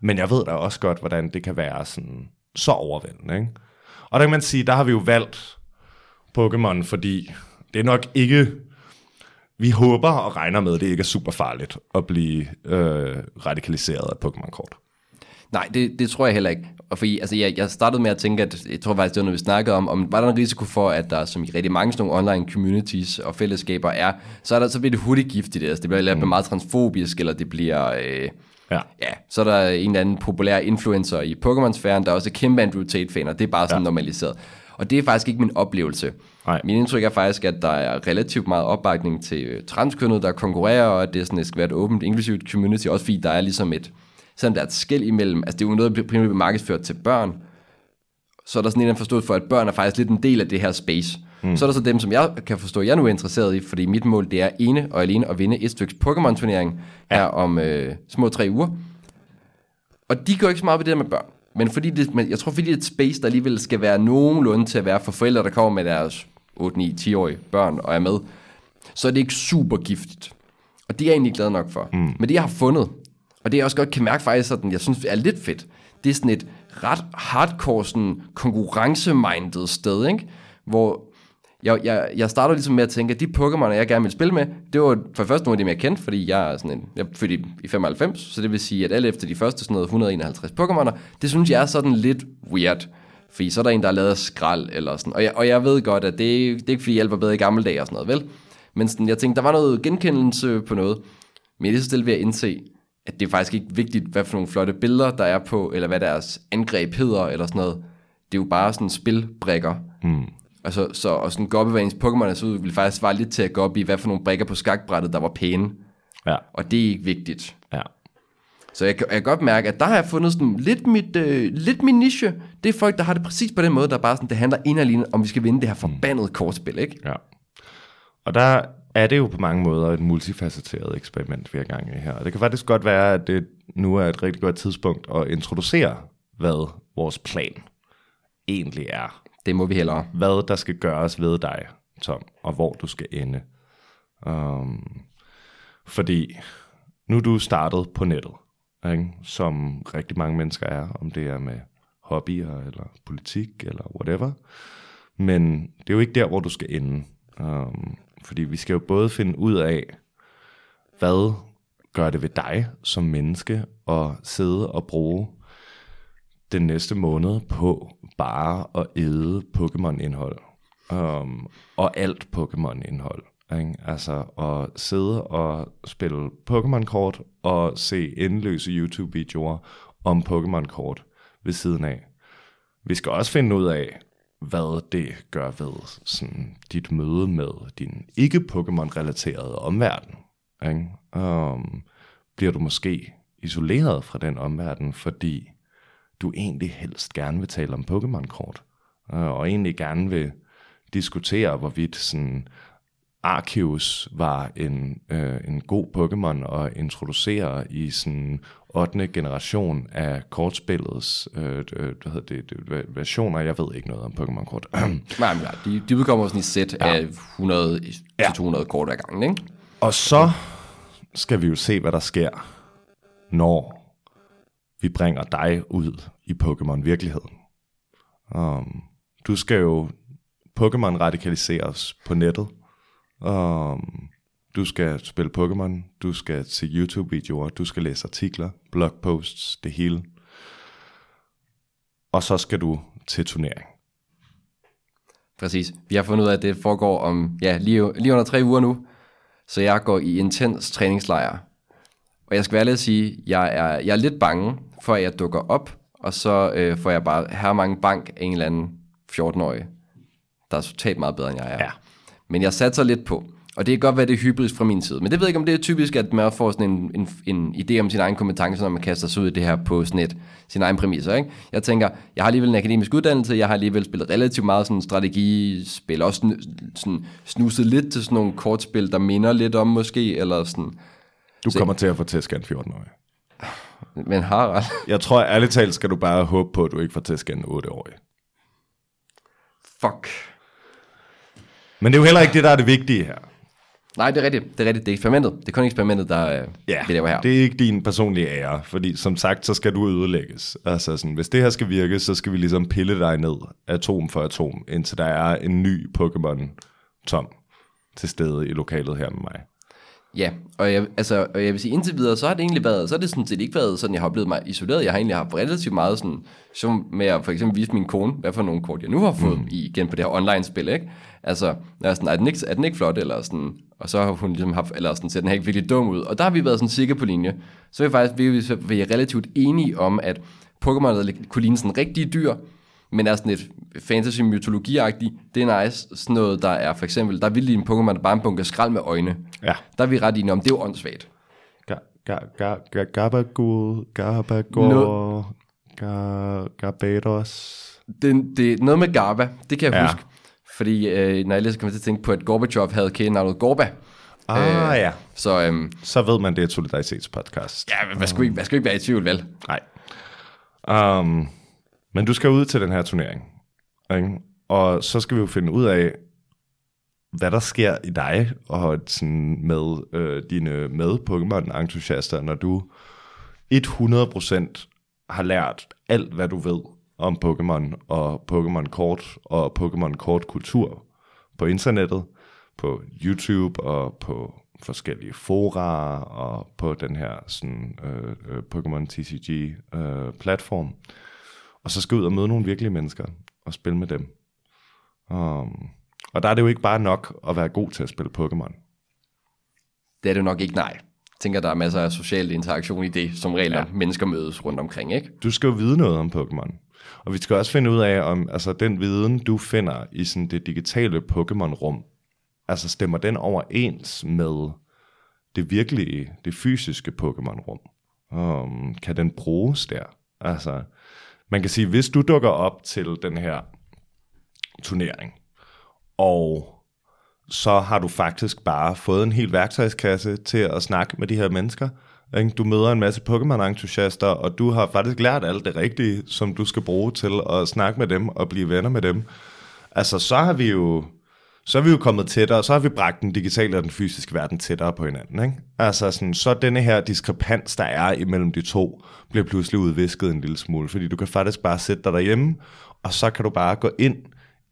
A: Men jeg ved da også godt, hvordan det kan være sådan så overvældende. Ikke? Og der kan man sige, der har vi jo valgt Pokémon, fordi det er nok ikke... Vi håber og regner med, at det ikke er super farligt at blive øh, radikaliseret af Pokémon-kort.
B: Nej, det, det tror jeg heller ikke. Og fordi, altså, jeg, jeg startede med at tænke, at jeg tror faktisk, det var noget, vi snakkede om, om var der en risiko for, at der, som i rigtig mange sådan nogle online communities og fællesskaber er, så, er der, så bliver det hurtigt giftigt. Altså, det bliver mm. meget transfobisk, eller det bliver... Øh,
A: Ja.
B: Ja, så er der en eller anden populær influencer i Pokémon-sfæren, der er også kæmpe Andrew Tate-fan, og det er bare sådan ja. normaliseret. Og det er faktisk ikke min oplevelse.
A: Nej.
B: Min indtryk er faktisk, at der er relativt meget opbakning til øh, transkønnet, der konkurrerer, og at det, sådan, det skal være et åbent, inklusivt community, også fordi der er ligesom et, selvom der er et skæld imellem, altså det er jo noget, der primært bliver markedsført til børn, så er der sådan en eller anden forståelse for, at børn er faktisk lidt en del af det her space. Mm. Så er der så dem, som jeg kan forstå, jeg nu er interesseret i, fordi mit mål, det er ene og alene at vinde et stykke Pokémon-turnering her om øh, små tre uger. Og de går ikke så meget ved det der med børn. Men fordi det, men jeg tror, fordi det er et space, der alligevel skal være nogenlunde til at være for forældre, der kommer med deres 8, 9, 10-årige børn og er med, så er det ikke super giftigt. Og det er jeg egentlig glad nok for. Mm. Men det, jeg har fundet, og det jeg også godt kan mærke faktisk, sådan, jeg synes er lidt fedt, det er sådan et ret hardcore sådan konkurrencemindet sted, ikke? hvor jeg, jeg, jeg starter ligesom med at tænke, at de Pokémon, jeg gerne vil spille med, det var for det første nogle af dem, jeg kendte, fordi jeg er, sådan en, jeg er født i, i 95, så det vil sige, at alle efter de første sådan noget 151 Pokémoner, det synes jeg er sådan lidt weird. Fordi så er der en, der har lavet skrald eller sådan. Og jeg, og jeg ved godt, at det, det er ikke fordi, hjælp var bedre i gamle dage og sådan noget, vel? Men sådan, jeg tænkte, der var noget genkendelse på noget. Men lige så stille ved at indse, at det er faktisk ikke vigtigt, hvad for nogle flotte billeder, der er på, eller hvad deres angreb hedder, eller sådan noget. Det er jo bare sådan spilbrikker. Mm. Altså, så, og sådan gå op i, hvad ens Pokémon så ud, ville faktisk svare lidt til at gå op i, hvad for nogle brikker på skakbrættet, der var pæne.
A: Ja.
B: Og det er ikke vigtigt.
A: Ja.
B: Så jeg, jeg kan godt mærke, at der har jeg fundet sådan lidt, mit, øh, lidt min niche. Det er folk, der har det præcis på den måde, der bare sådan, det handler ind og alene om, vi skal vinde det her forbandede kortspil, ikke?
A: Ja. Og der er det jo på mange måder et multifacetteret eksperiment, vi er i gang i her. Og det kan faktisk godt være, at det nu er et rigtig godt tidspunkt at introducere, hvad vores plan egentlig er.
B: Det må vi hellere.
A: Hvad der skal gøres ved dig, Tom, og hvor du skal ende. Um, fordi nu er du startet på nettet, ikke? som rigtig mange mennesker er, om det er med hobbyer, eller politik, eller whatever. Men det er jo ikke der, hvor du skal ende. Um, fordi vi skal jo både finde ud af, hvad gør det ved dig som menneske at sidde og bruge den næste måned på bare at æde Pokémon-indhold. Um, og alt Pokémon-indhold. Ikke? Altså at sidde og spille Pokémon-kort og se endeløse YouTube-videoer om Pokémon-kort ved siden af. Vi skal også finde ud af, hvad det gør ved sådan, dit møde med din ikke-Pokémon-relaterede omverden. Ikke? Um, bliver du måske isoleret fra den omverden, fordi du egentlig helst gerne vil tale om Pokémon-kort, øh, og egentlig gerne vil diskutere, hvorvidt sådan Arceus var en, øh, en god Pokémon at introducere i sådan 8. generation af kortspillets øh, øh, hvad hedder det, det, versioner. Jeg ved ikke noget om Pokémon-kort. (clears throat) (clears throat)
B: Nej, men nej, de, de udkommer sådan i sæt ja. af 100-200 kort ad gangen, ikke?
A: Og så skal vi jo se, hvad der sker, når vi bringer dig ud i Pokémon-virkeligheden. Um, du skal jo Pokémon radikaliseres på nettet. Um, du skal spille Pokémon, du skal se YouTube-videoer, du skal læse artikler, blogposts, det hele. Og så skal du til turnering.
B: Præcis. Vi har fundet ud af, at det foregår om ja, lige, lige under tre uger nu. Så jeg går i intens træningslejr. Og jeg skal være ærlig at sige, jeg er, jeg er lidt bange for, at jeg dukker op, og så øh, får jeg bare her mange bank af en eller anden 14-årig, der er totalt meget bedre, end jeg er.
A: Ja.
B: Men jeg satser lidt på. Og det kan godt være, det er hybris fra min side. Men det ved jeg ikke, om det er typisk, at man får sådan en, en, en idé om sin egen kompetence, når man kaster sig ud i det her på sådan et, sin egen præmisser. Ikke? Jeg tænker, jeg har alligevel en akademisk uddannelse, jeg har alligevel spillet relativt meget sådan strategispil, også sådan, sådan snuset lidt til sådan nogle kortspil, der minder lidt om måske, eller sådan.
A: Du kommer til at få tæsk af en 14-årig.
B: Men Harald,
A: Jeg tror, ærligt talt skal du bare håbe på, at du ikke får tæsk af en 8-årig.
B: fuck.
A: Men det er jo heller ikke det, der er det vigtige her.
B: Nej, det er rigtigt. Det er rigtigt. Det er eksperimentet. Det er kun eksperimentet, der øh,
A: Ja,
B: vi laver her.
A: det er ikke din personlige ære, fordi som sagt, så skal du ødelægges. Altså sådan, hvis det her skal virke, så skal vi ligesom pille dig ned atom for atom, indtil der er en ny Pokémon Tom til stede i lokalet her med mig.
B: Ja, og jeg, altså, og jeg vil sige, indtil videre, så har det egentlig været, så har det sådan set ikke været sådan, jeg har oplevet mig isoleret. Jeg har egentlig haft relativt meget sådan, som med at for eksempel vise min kone, hvad for nogle kort jeg nu har fået mm. igen på det her online-spil, ikke? Altså, jeg sådan, er den ikke, er den ikke flot, eller sådan, og så har hun ligesom haft, eller sådan, ser den her ikke virkelig dum ud. Og der har vi været sådan cirka på linje. Så er vi faktisk vi, vi, vi er relativt enige om, at Pokémon kunne ligne sådan rigtig dyr, men er sådan et fantasy mytologi det er nice. Sådan noget, der er for eksempel, der er vildt en Pokémon, der bare en bunke skrald med øjne.
A: Ja.
B: Der er vi ret enige om, det er jo åndssvagt.
A: Gabagul, Gabagul, Gabados.
B: Det, det, noget med Garba, det kan jeg ja. huske. Fordi øh, når jeg læser, kommer til at tænke på, at Gorbachev havde kædenavnet Gorba.
A: Ah øh, ja.
B: Så, øhm,
A: så ved man, det er et solidaritetspodcast.
B: Ja, men hvad skulle, ikke, hvad skulle ikke være i tvivl, vel?
A: Nej. Um, men du skal ud til den her turnering. Ikke? Og så skal vi jo finde ud af, hvad der sker i dig og sådan med øh, dine med Pokémon-entusiaster, når du 100% har lært alt, hvad du ved om Pokémon og Pokémon-kort og Pokémon-kort-kultur på internettet, på YouTube og på forskellige fora og på den her sådan, øh, øh Pokémon TCG-platform. Øh, og så skal ud og møde nogle virkelige mennesker og spille med dem. Um, og der er det jo ikke bare nok at være god til at spille Pokémon.
B: Det er det nok ikke, nej. Tænker, der er masser af social interaktion i det, som regler ja. mennesker mødes rundt omkring, ikke?
A: Du skal jo vide noget om Pokémon. Og vi skal også finde ud af, om altså, den viden, du finder i sådan det digitale Pokémon-rum, altså stemmer den overens med det virkelige, det fysiske Pokémon-rum? Um, kan den bruges der? Altså, man kan sige, hvis du dukker op til den her turnering, og så har du faktisk bare fået en hel værktøjskasse til at snakke med de her mennesker. Du møder en masse Pokémon-entusiaster, og du har faktisk lært alt det rigtige, som du skal bruge til at snakke med dem og blive venner med dem. Altså, så har vi jo så er vi jo kommet tættere, så har vi bragt den digitale og den fysiske verden tættere på hinanden. Ikke? Altså sådan, så denne her diskrepans, der er imellem de to, bliver pludselig udvisket en lille smule, fordi du kan faktisk bare sætte dig derhjemme, og så kan du bare gå ind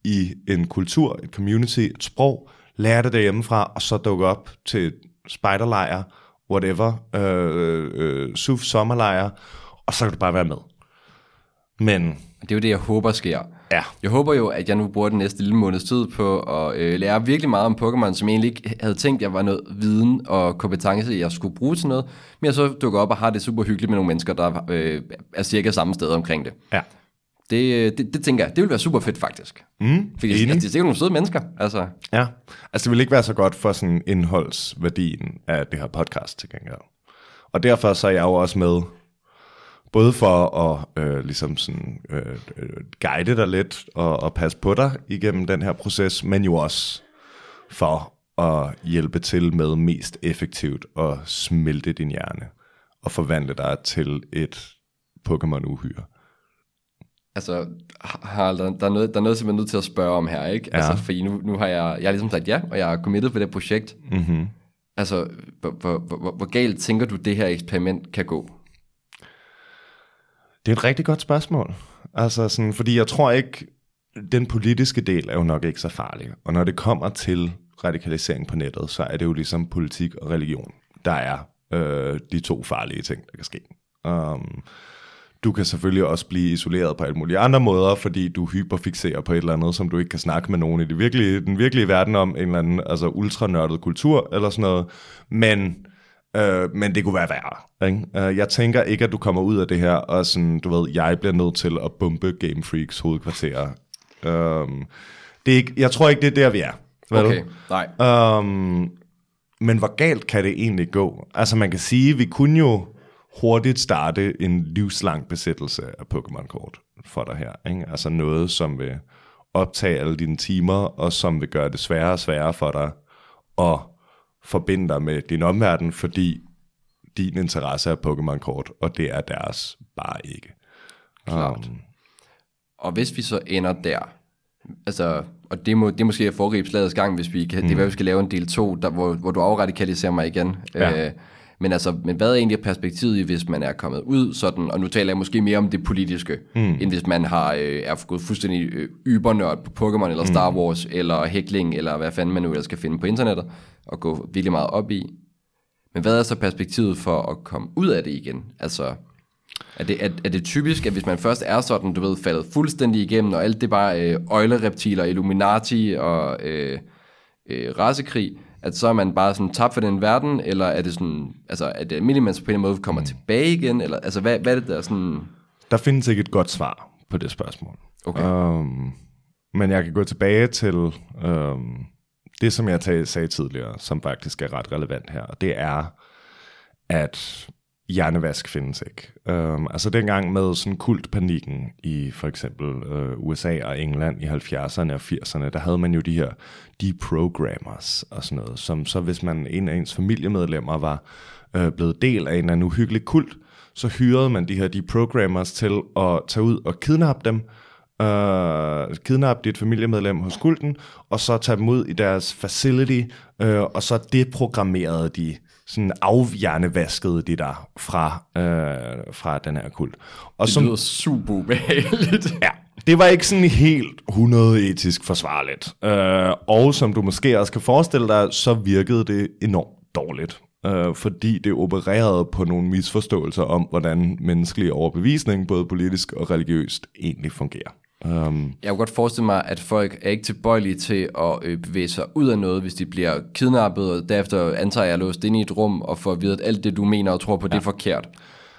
A: i en kultur, et community, et sprog, lære det derhjemmefra, og så dukke op til spejderlejr, whatever, øh, øh, SUF sommerlejr, og så kan du bare være med. Men...
B: Det er jo det, jeg håber sker.
A: Ja.
B: Jeg håber jo, at jeg nu bruger den næste lille måneds tid på at øh, lære virkelig meget om Pokémon, som jeg egentlig ikke havde tænkt, jeg var noget viden og kompetence, jeg skulle bruge til noget. Men jeg så dukker op og har det super hyggeligt med nogle mennesker, der øh, er cirka samme sted omkring det.
A: Ja.
B: Det, øh, det, det tænker jeg, det vil være super fedt faktisk.
A: Mm,
B: Fordi altså, det er sikkert nogle søde mennesker. Altså.
A: Ja, altså det vil ikke være så godt for sådan indholdsværdien af det her podcast til gengæld. Og derfor så er jeg jo også med Både for at øh, ligesom sådan, øh, øh, guide dig lidt og, og passe på dig igennem den her proces, men jo også for at hjælpe til med mest effektivt at smelte din hjerne og forvandle dig til et Pokémon-uhyre.
B: Altså, Harald, der, der, er noget, der er noget, som jeg er nødt til at spørge om her, ikke?
A: Ja.
B: Altså, fordi nu, nu har jeg, jeg har ligesom sagt ja, og jeg er committed på det projekt.
A: Mm-hmm.
B: Altså, hvor, hvor, hvor, hvor galt tænker du, det her eksperiment kan gå?
A: Det er et rigtig godt spørgsmål. Altså sådan, fordi jeg tror ikke, den politiske del er jo nok ikke så farlig. Og når det kommer til radikalisering på nettet, så er det jo ligesom politik og religion, der er øh, de to farlige ting, der kan ske. Um, du kan selvfølgelig også blive isoleret på alle mulige andre måder, fordi du hyperfixerer på et eller andet, som du ikke kan snakke med nogen i det virkelige, den virkelige verden om, en eller anden altså ultranørdet kultur eller sådan noget. Men Øh, men det kunne være værre. Ikke? Øh, jeg tænker ikke, at du kommer ud af det her, og sådan, du ved, jeg bliver nødt til at bombe Game Freaks hovedkvarter. Øh, det er ikke, jeg tror ikke, det er der, vi er.
B: Okay, nej.
A: Um, men hvor galt kan det egentlig gå? Altså man kan sige, vi kunne jo hurtigt starte en livslang besættelse af Pokémon-kort for dig her. Ikke? Altså noget, som vil optage alle dine timer, og som vil gøre det sværere og sværere for dig at forbinde dig med din omverden, fordi din interesse er Pokémon-kort, og det er deres bare ikke.
B: Klart. Um, og hvis vi så ender der, altså, og det, må, det er måske at foregribe slagets gang, hvis vi kan, mm. det er, hvad vi skal lave en del 2, der, hvor, hvor du afradikaliserer mig igen.
A: Ja.
B: Øh, men altså, men hvad er egentlig perspektivet, hvis man er kommet ud sådan, og nu taler jeg måske mere om det politiske, mm. end hvis man har, øh, er gået fuldstændig øh, ybernørd på Pokémon, eller Star mm. Wars, eller Heckling, eller hvad fanden man nu ellers skal finde på internettet, og gå virkelig meget op i. Men hvad er så perspektivet for at komme ud af det igen? Altså, er det, er, er det typisk, at hvis man først er sådan, du ved, faldet fuldstændig igennem, og alt det bare øh, øjlereptiler, Illuminati og øh, øh, rasekrig, at så er man bare sådan tabt for den verden, eller er det sådan, altså er almindeligt, man på en måde kommer tilbage igen, eller altså hvad, hvad er det der sådan...
A: Der findes ikke et godt svar på det spørgsmål.
B: Okay.
A: Um, men jeg kan gå tilbage til um, det, som jeg sagde tidligere, som faktisk er ret relevant her, og det er, at hjernevask findes ikke. Um, altså dengang med sådan kultpanikken i for eksempel øh, uh, USA og England i 70'erne og 80'erne, der havde man jo de her deprogrammers og sådan noget, som så hvis man en af ens familiemedlemmer var uh, blevet del af en eller anden uhyggelig kult, så hyrede man de her deprogrammers til at tage ud og kidnappe dem, uh, kidnappe dit familiemedlem hos kulten, og så tage dem ud i deres facility, uh, og så deprogrammerede de sådan afhjernevaskede de der fra, øh, fra den her kult. Og
B: det
A: som,
B: lyder super ubehageligt.
A: ja, det var ikke sådan helt 100 etisk forsvarligt. Øh, og som du måske også kan forestille dig, så virkede det enormt dårligt. Øh, fordi det opererede på nogle misforståelser om, hvordan menneskelig overbevisning, både politisk og religiøst, egentlig fungerer. Um,
B: Jeg kunne godt forestille mig, at folk er ikke tilbøjelige til at øh, bevæge sig ud af noget, hvis de bliver kidnappet, og derefter antager jeg låst inde i et rum, og får at vide, at alt det, du mener og tror på, ja. det er forkert.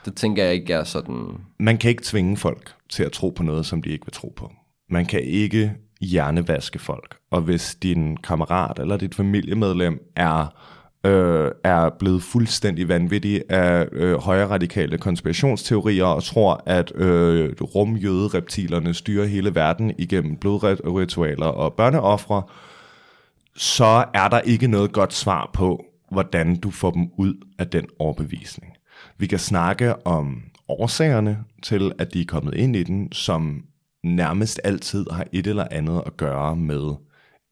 B: Det tænker jeg ikke er sådan...
A: man kan ikke tvinge folk til at tro på noget, som de ikke vil tro på. Man kan ikke hjernevaske folk. Og hvis din kammerat eller dit familiemedlem er øh, er blevet fuldstændig vanvittig af øh, højre radikale konspirationsteorier og tror, at øh, rumjødereptilerne styrer hele verden igennem blodritualer og børneoffre, så er der ikke noget godt svar på, hvordan du får dem ud af den overbevisning. Vi kan snakke om årsagerne til, at de er kommet ind i den, som nærmest altid har et eller andet at gøre med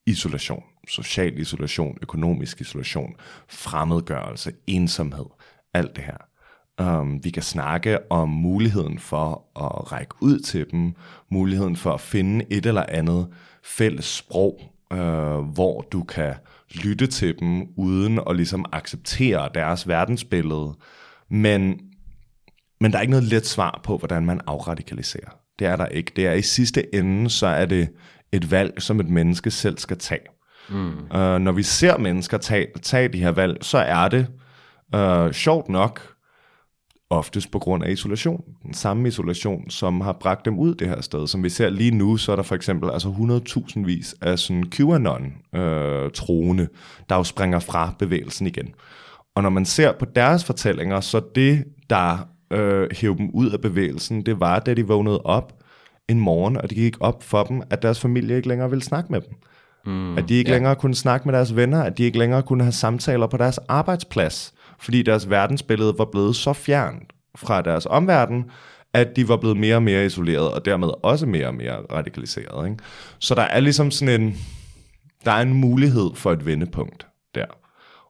A: isolation social isolation, økonomisk isolation, fremmedgørelse, ensomhed, alt det her. Um, vi kan snakke om muligheden for at række ud til dem, muligheden for at finde et eller andet fælles sprog, uh, hvor du kan lytte til dem, uden at ligesom acceptere deres verdensbillede. Men, men der er ikke noget let svar på, hvordan man afradikaliserer. Det er der ikke. Det er i sidste ende, så er det et valg, som et menneske selv skal tage. Mm. Øh, når vi ser mennesker tage, tage de her valg, så er det øh, sjovt nok oftest på grund af isolation. Den samme isolation, som har bragt dem ud det her sted. Som vi ser lige nu, så er der for eksempel altså 100.000 vis af sådan QAnon-troende, øh, der jo springer fra bevægelsen igen. Og når man ser på deres fortællinger, så det, der øh, hævde dem ud af bevægelsen, det var, da de vågnede op en morgen, og det gik op for dem, at deres familie ikke længere ville snakke med dem. Mm, at de ikke ja. længere kunne snakke med deres venner, at de ikke længere kunne have samtaler på deres arbejdsplads, fordi deres verdensbillede var blevet så fjernt fra deres omverden, at de var blevet mere og mere isoleret, og dermed også mere og mere radikaliseret. Ikke? Så der er ligesom sådan en, der er en mulighed for et vendepunkt der.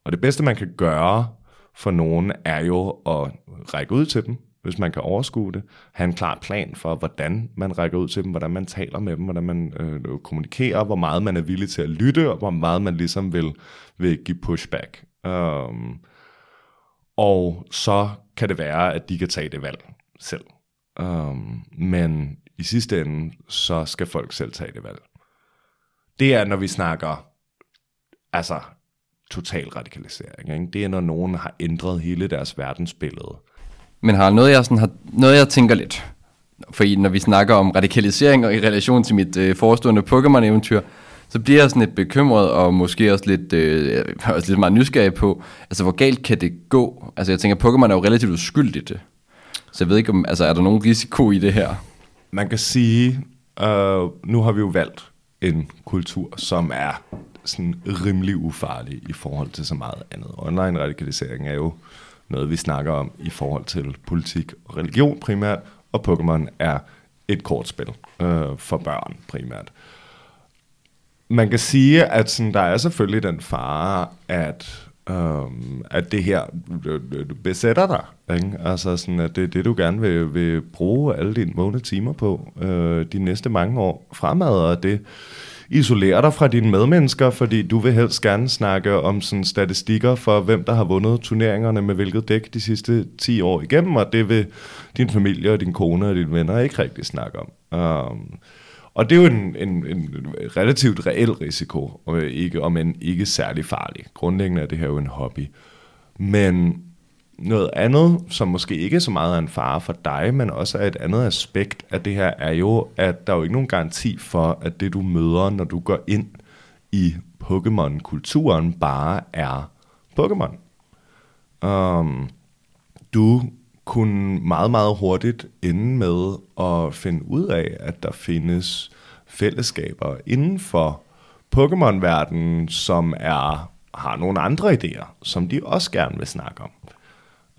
A: Og det bedste, man kan gøre for nogen, er jo at række ud til dem, hvis man kan overskue det, have en klar plan for, hvordan man rækker ud til dem, hvordan man taler med dem, hvordan man øh, kommunikerer, hvor meget man er villig til at lytte, og hvor meget man ligesom vil, vil give pushback. Um, og så kan det være, at de kan tage det valg selv. Um, men i sidste ende, så skal folk selv tage det valg. Det er, når vi snakker altså total radikalisering. Ikke? Det er, når nogen har ændret hele deres verdensbillede
B: men har noget, jeg, sådan, har, noget, jeg tænker lidt. For når vi snakker om radikalisering og i relation til mit øh, forestående Pokémon-eventyr, så bliver jeg sådan lidt bekymret og måske også lidt, øh, også lidt meget nysgerrig på, altså hvor galt kan det gå? Altså jeg tænker, Pokémon er jo relativt uskyldigt. Så jeg ved ikke, om, altså er der nogen risiko i det her?
A: Man kan sige, øh, nu har vi jo valgt en kultur, som er sådan rimelig ufarlig i forhold til så meget andet. Online radikalisering er jo noget, vi snakker om i forhold til politik og religion primært, og Pokémon er et kortspil øh, for børn primært. Man kan sige, at sådan, der er selvfølgelig den fare, at Um, at det her du, øh, besætter dig. Ikke? Altså sådan, at det er det, du gerne vil, vil bruge alle dine vågne timer på øh, de næste mange år fremad, og det isolere dig fra dine medmennesker, fordi du vil helst gerne snakke om sådan statistikker for, hvem der har vundet turneringerne med hvilket dæk de sidste 10 år igennem, og det vil din familie og din kone og dine venner ikke rigtig snakke om. Um, og det er jo en, en, en relativt reel risiko, og ikke, om en ikke særlig farlig. Grundlæggende er det her jo en hobby. Men noget andet, som måske ikke er så meget er en fare for dig, men også er et andet aspekt af det her, er jo, at der er jo ikke nogen garanti for, at det du møder, når du går ind i Pokémon-kulturen, bare er Pokémon. Um, du kunne meget, meget hurtigt ende med at finde ud af, at der findes fællesskaber inden for Pokémon-verdenen, som er har nogle andre idéer, som de også gerne vil snakke om.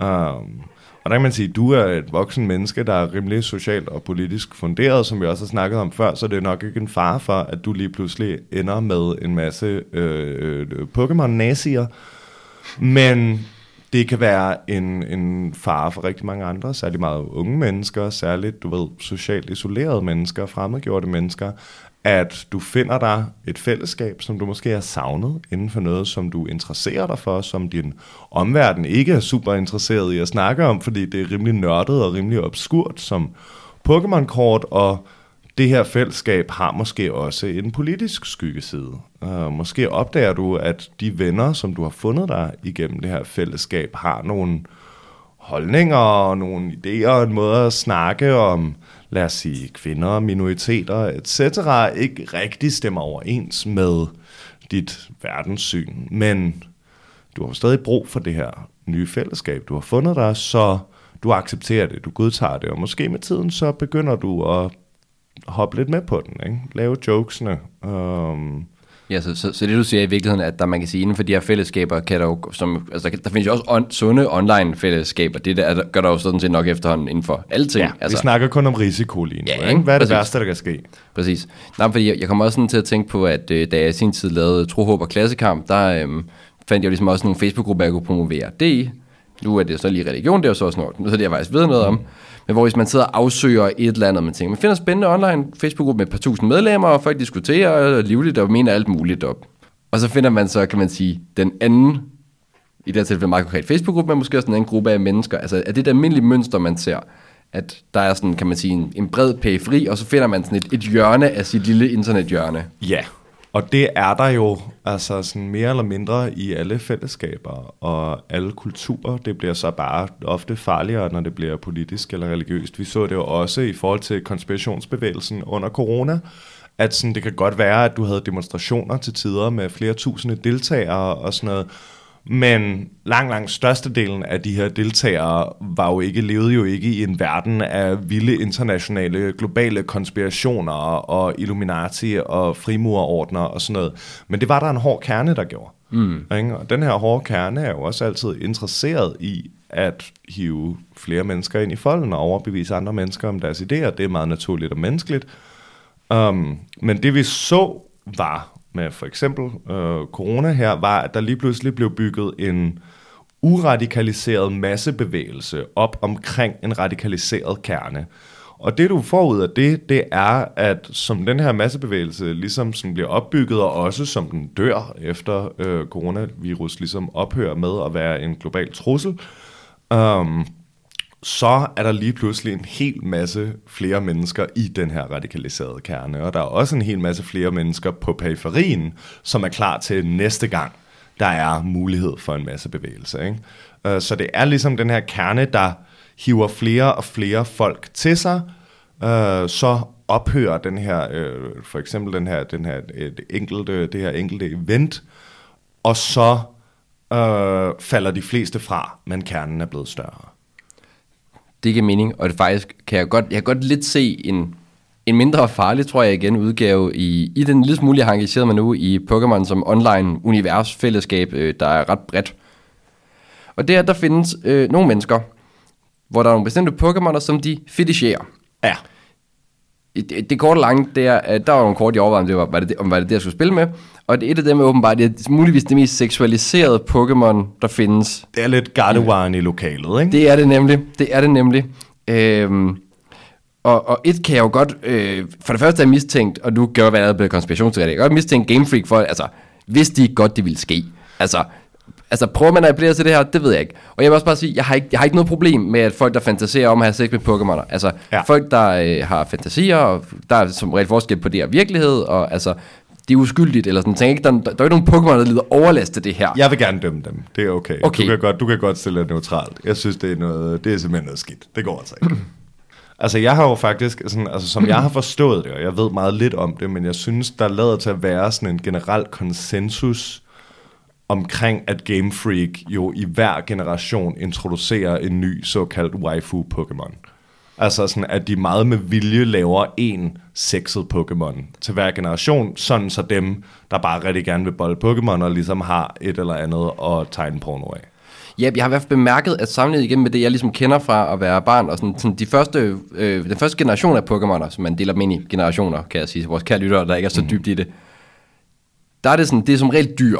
A: Um, og der kan man sige, at du er et voksen menneske, der er rimelig socialt og politisk funderet, som vi også har snakket om før, så det er nok ikke en fare for, at du lige pludselig ender med en masse øh, øh, Pokémon-nazier. Men det kan være en, en fare for rigtig mange andre, særligt meget unge mennesker, særligt, du ved, socialt isolerede mennesker, fremmedgjorte mennesker, at du finder dig et fællesskab, som du måske har savnet inden for noget, som du interesserer dig for, som din omverden ikke er super interesseret i at snakke om, fordi det er rimelig nørdet og rimelig obskurt som Pokémon-kort, og det her fællesskab har måske også en politisk skyggeside. Uh, måske opdager du, at de venner, som du har fundet dig igennem det her fællesskab, har nogle holdninger og nogle idéer og en måde at snakke om, lad os sige, kvinder, minoriteter, etc., ikke rigtig stemmer overens med dit verdenssyn. Men du har stadig brug for det her nye fællesskab, du har fundet dig, så du accepterer det, du godtager det, og måske med tiden så begynder du at hoppe lidt med på den, ikke? lave jokesene. øhm,
B: Ja, så, så, så det du siger i virkeligheden, at der, man kan sige, inden for de her fællesskaber, kan der jo, som, altså, der, findes jo også on, sunde online fællesskaber. Det der, gør der jo sådan set nok efterhånden inden for alle ting.
A: Ja, altså, vi snakker kun om risiko lige nu. Ja, ikke? Hvad er det Præcis. værste, der kan ske?
B: Præcis. Nej, fordi jeg, jeg kommer også sådan til at tænke på, at øh, da jeg i sin tid lavede Trohåb og Klassekamp, der øh, fandt jeg jo ligesom også nogle Facebook-grupper, jeg kunne promovere det i. Nu er det så lige religion, det er jo så også noget, så det jeg faktisk ved noget om. Men hvor hvis man sidder og afsøger et eller andet, man tænker, man finder spændende online Facebook-gruppe med et par tusind medlemmer, og folk diskuterer livligt og mener alt muligt op. Og så finder man så, kan man sige, den anden, i det her tilfælde meget konkret Facebook-gruppe, men måske også en anden gruppe af mennesker. Altså er det det almindelige mønster, man ser, at der er sådan, kan man sige, en, en bred periferi, og så finder man sådan et, et hjørne af sit lille internethjørne.
A: Ja, og det er der jo altså sådan mere eller mindre i alle fællesskaber og alle kulturer. Det bliver så bare ofte farligere, når det bliver politisk eller religiøst. Vi så det jo også i forhold til konspirationsbevægelsen under corona, at sådan, det kan godt være, at du havde demonstrationer til tider med flere tusinde deltagere og sådan noget, men lang, lang størstedelen af de her deltagere var jo ikke, levede jo ikke i en verden af vilde internationale, globale konspirationer og Illuminati og frimurerordner og sådan noget. Men det var der en hård kerne, der gjorde. Mm. Ikke? Og den her hårde kerne er jo også altid interesseret i at hive flere mennesker ind i folden og overbevise andre mennesker om deres idéer. Det er meget naturligt og menneskeligt. Um, men det vi så var med for eksempel øh, corona her, var, at der lige pludselig blev bygget en uradikaliseret massebevægelse op omkring en radikaliseret kerne. Og det du får ud af det, det er, at som den her massebevægelse ligesom sådan bliver opbygget, og også som den dør efter øh, coronavirus ligesom ophører med at være en global trussel, øh, så er der lige pludselig en hel masse flere mennesker i den her radikaliserede kerne, og der er også en hel masse flere mennesker på periferien, som er klar til næste gang, der er mulighed for en masse bevægelse. Ikke? Øh, så det er ligesom den her kerne, der hiver flere og flere folk til sig, øh, så ophører den her, øh, for eksempel den her, den her et enkelte, det her enkelte event, og så øh, falder de fleste fra, men kernen er blevet større
B: det giver mening, og det faktisk kan jeg godt, jeg kan godt lidt se en, en mindre farlig, tror jeg igen, udgave i, i den lille smule, jeg har engageret mig nu i Pokémon som online univers fællesskab, øh, der er ret bredt. Og der, der findes øh, nogle mennesker, hvor der er nogle bestemte Pokémoner, som de fetisherer.
A: Ja.
B: det, det korte lange, det er, at der var nogle kort, jeg overvejede, om det var, var det, det- om var det det, jeg skulle spille med. Og det, et af dem er åbenbart, det er muligvis det mest seksualiserede Pokémon, der findes.
A: Det er lidt Gardevoir i lokalet, ikke?
B: Det er det nemlig. Det er det nemlig. Øhm, og, og et kan jeg jo godt, øh, for det første er mistænkt, og nu gør jeg, hvad der er blevet konspirationsteori, jeg kan godt mistænke Game Freak for, altså, hvis de ikke godt, det ville ske. Altså, altså prøver man at appellere til det her, det ved jeg ikke. Og jeg vil også bare sige, jeg har ikke, jeg har ikke noget problem med, at folk, der fantaserer om at have sex med Pokémoner, altså
A: ja.
B: folk, der øh, har fantasier, og der er som regel forskel på det og virkelighed, og altså, det er uskyldigt, eller sådan, tænk ikke, der, der, der er ikke nogen Pokémon, der lider overlast til det her.
A: Jeg vil gerne dømme dem. Det er okay.
B: Okay.
A: Du, kan godt, du kan godt stille det neutralt. Jeg synes, det er, noget, det er simpelthen noget skidt. Det går altså ikke. (clears throat) altså, jeg har jo faktisk, sådan, altså, som jeg har forstået det, og jeg ved meget lidt om det, men jeg synes, der lader til at være sådan en generel konsensus omkring, at Game Freak jo i hver generation introducerer en ny såkaldt waifu Pokémon. Altså sådan, at de meget med vilje laver en sexet Pokémon til hver generation, sådan så dem, der bare rigtig gerne vil bolle Pokémon, og ligesom har et eller andet at tegne porno af.
B: Ja, jeg har i hvert fald bemærket, at sammenlignet igen med det, jeg ligesom kender fra at være barn, og sådan, sådan de første, øh, den første generation af Pokémoner, som man deler dem ind i generationer, kan jeg sige til vores kære lyttere, der ikke er så dybt i det, der er det sådan, det er som regel dyr.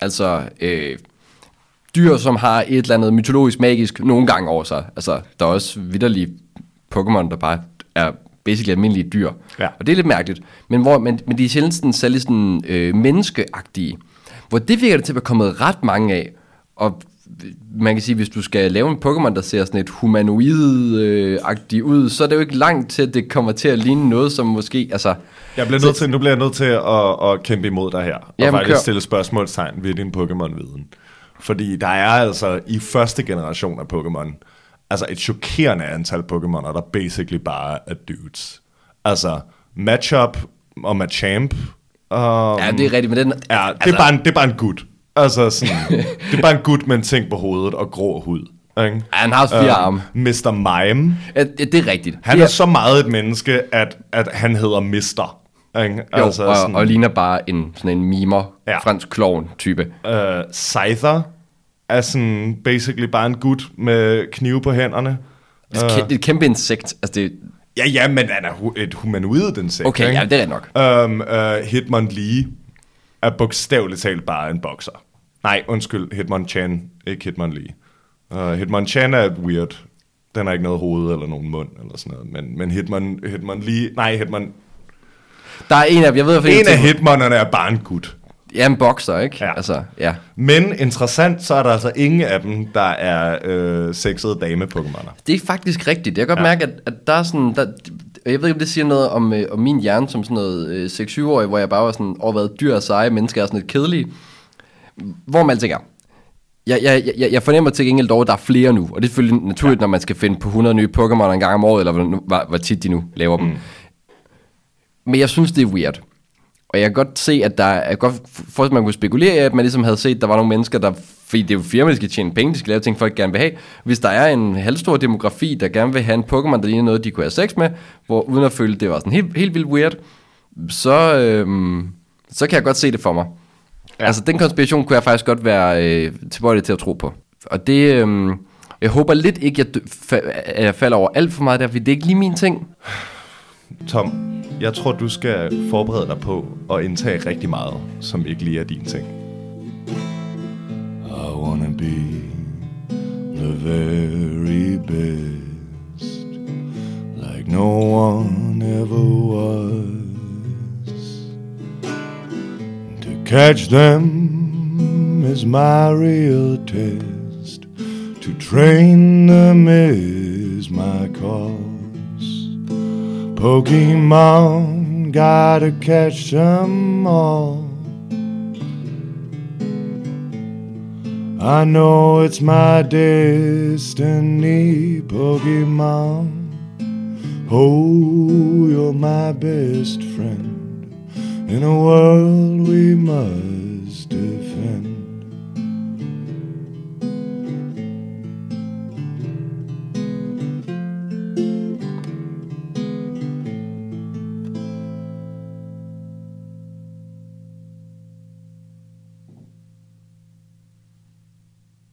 B: Altså, øh, dyr, som har et eller andet mytologisk, magisk nogle gange over sig. Altså, der er også vidderlige Pokémon, der bare er basically almindelige dyr.
A: Ja.
B: Og det er lidt mærkeligt. Men, hvor, men, men de er sjældent sådan, særlig sådan, øh, menneskeagtige. Hvor det virker det til at være kommet ret mange af. Og man kan sige, hvis du skal lave en Pokémon, der ser sådan et humanoid-agtigt ud, så er det jo ikke langt til, at det kommer til at ligne noget, som måske, altså...
A: Jeg bliver nødt til, nu bliver jeg nødt til at, at kæmpe imod dig her, og
B: Jamen,
A: faktisk
B: kør.
A: stille spørgsmålstegn ved din Pokémon-viden. Fordi der er altså i første generation af Pokémon, altså et chokerende antal Pokémoner, der basically bare er dudes. Altså Matchup og Machamp. Um,
B: Ja, det er rigtigt, men den...
A: Ja, det, altså, er bare en, det er bare en gut. Altså sådan, (laughs) det er bare en gut med en ting på hovedet og grå hud. Ikke?
B: Ja, han har fire arme.
A: Mr. Mime.
B: Ja, det det er rigtigt.
A: Han
B: det
A: er så meget et menneske, at, at han hedder Mister. Ikke?
B: Jo, altså, og, og ligner bare en, sådan en mimer,
A: Ja.
B: fransk klovn-type.
A: øh, Scyther er sådan basically bare en gut med knive på hænderne.
B: Det er et kæ- det er et kæmpe insekt. Altså, det,
A: Ja, ja, men han er hu- et humanoid insekt.
B: okay,
A: ikke?
B: ja, det er nok.
A: Um, uh, Hitmonlee er bogstaveligt talt bare en bokser. Nej, undskyld, Hitmonchan, ikke Hitmonlee. Uh, Hitmonchan er weird. Den har ikke noget hoved eller nogen mund eller sådan noget. Men, men Hitmon, Hitmonlee, nej, Hitmon,
B: Der er en af dem, jeg ved, hvad
A: en af Hitmonerne er bare en gut.
B: Ja, en bokser, ikke?
A: Ja.
B: Altså, ja.
A: Men interessant, så er der altså ingen af dem, der er øh, sexede dame-pokémoner.
B: Det er faktisk rigtigt. Jeg kan godt ja. mærke, at, at der er sådan... Der, jeg ved ikke, om det siger noget om, øh, om min hjerne som sådan noget øh, 6-7-årig, hvor jeg bare var sådan overvejet dyr og seje mennesker er sådan lidt kedelige. Hvor man alting er. Jeg, jeg, jeg, jeg fornemmer til gengæld dog, at der er flere nu, og det er selvfølgelig naturligt, ja. når man skal finde på 100 nye Pokémon en gang om året, eller hvor, hvor, hvor tit de nu laver dem. Mm. Men jeg synes, det er weird. Og jeg kan godt se, at der er, godt for, at man kunne spekulere i, at man ligesom havde set, at der var nogle mennesker, der, fordi det er jo firma, der skal tjene penge, de skal lave ting, folk gerne vil have. Hvis der er en halvstor demografi, der gerne vil have en Pokémon, der ligner noget, de kunne have sex med, hvor, uden at føle, at det var sådan helt, helt vildt weird, så, øhm, så kan jeg godt se det for mig. Ja. Altså, den konspiration kunne jeg faktisk godt være øh, tilbøjelig til at tro på. Og det, øhm, jeg håber lidt ikke, jeg, dø- fa- at jeg falder over alt for meget der, fordi det er ikke lige min ting.
A: Tom, jeg tror, du skal forberede dig på at indtage rigtig meget, som ikke lige er din ting. I wanna be the very best, like no one ever was. To catch them is my real test, to train them is my call Pokemon, gotta catch them all. I know it's my destiny, Pokemon. Oh, you're my best friend in a world we must defend.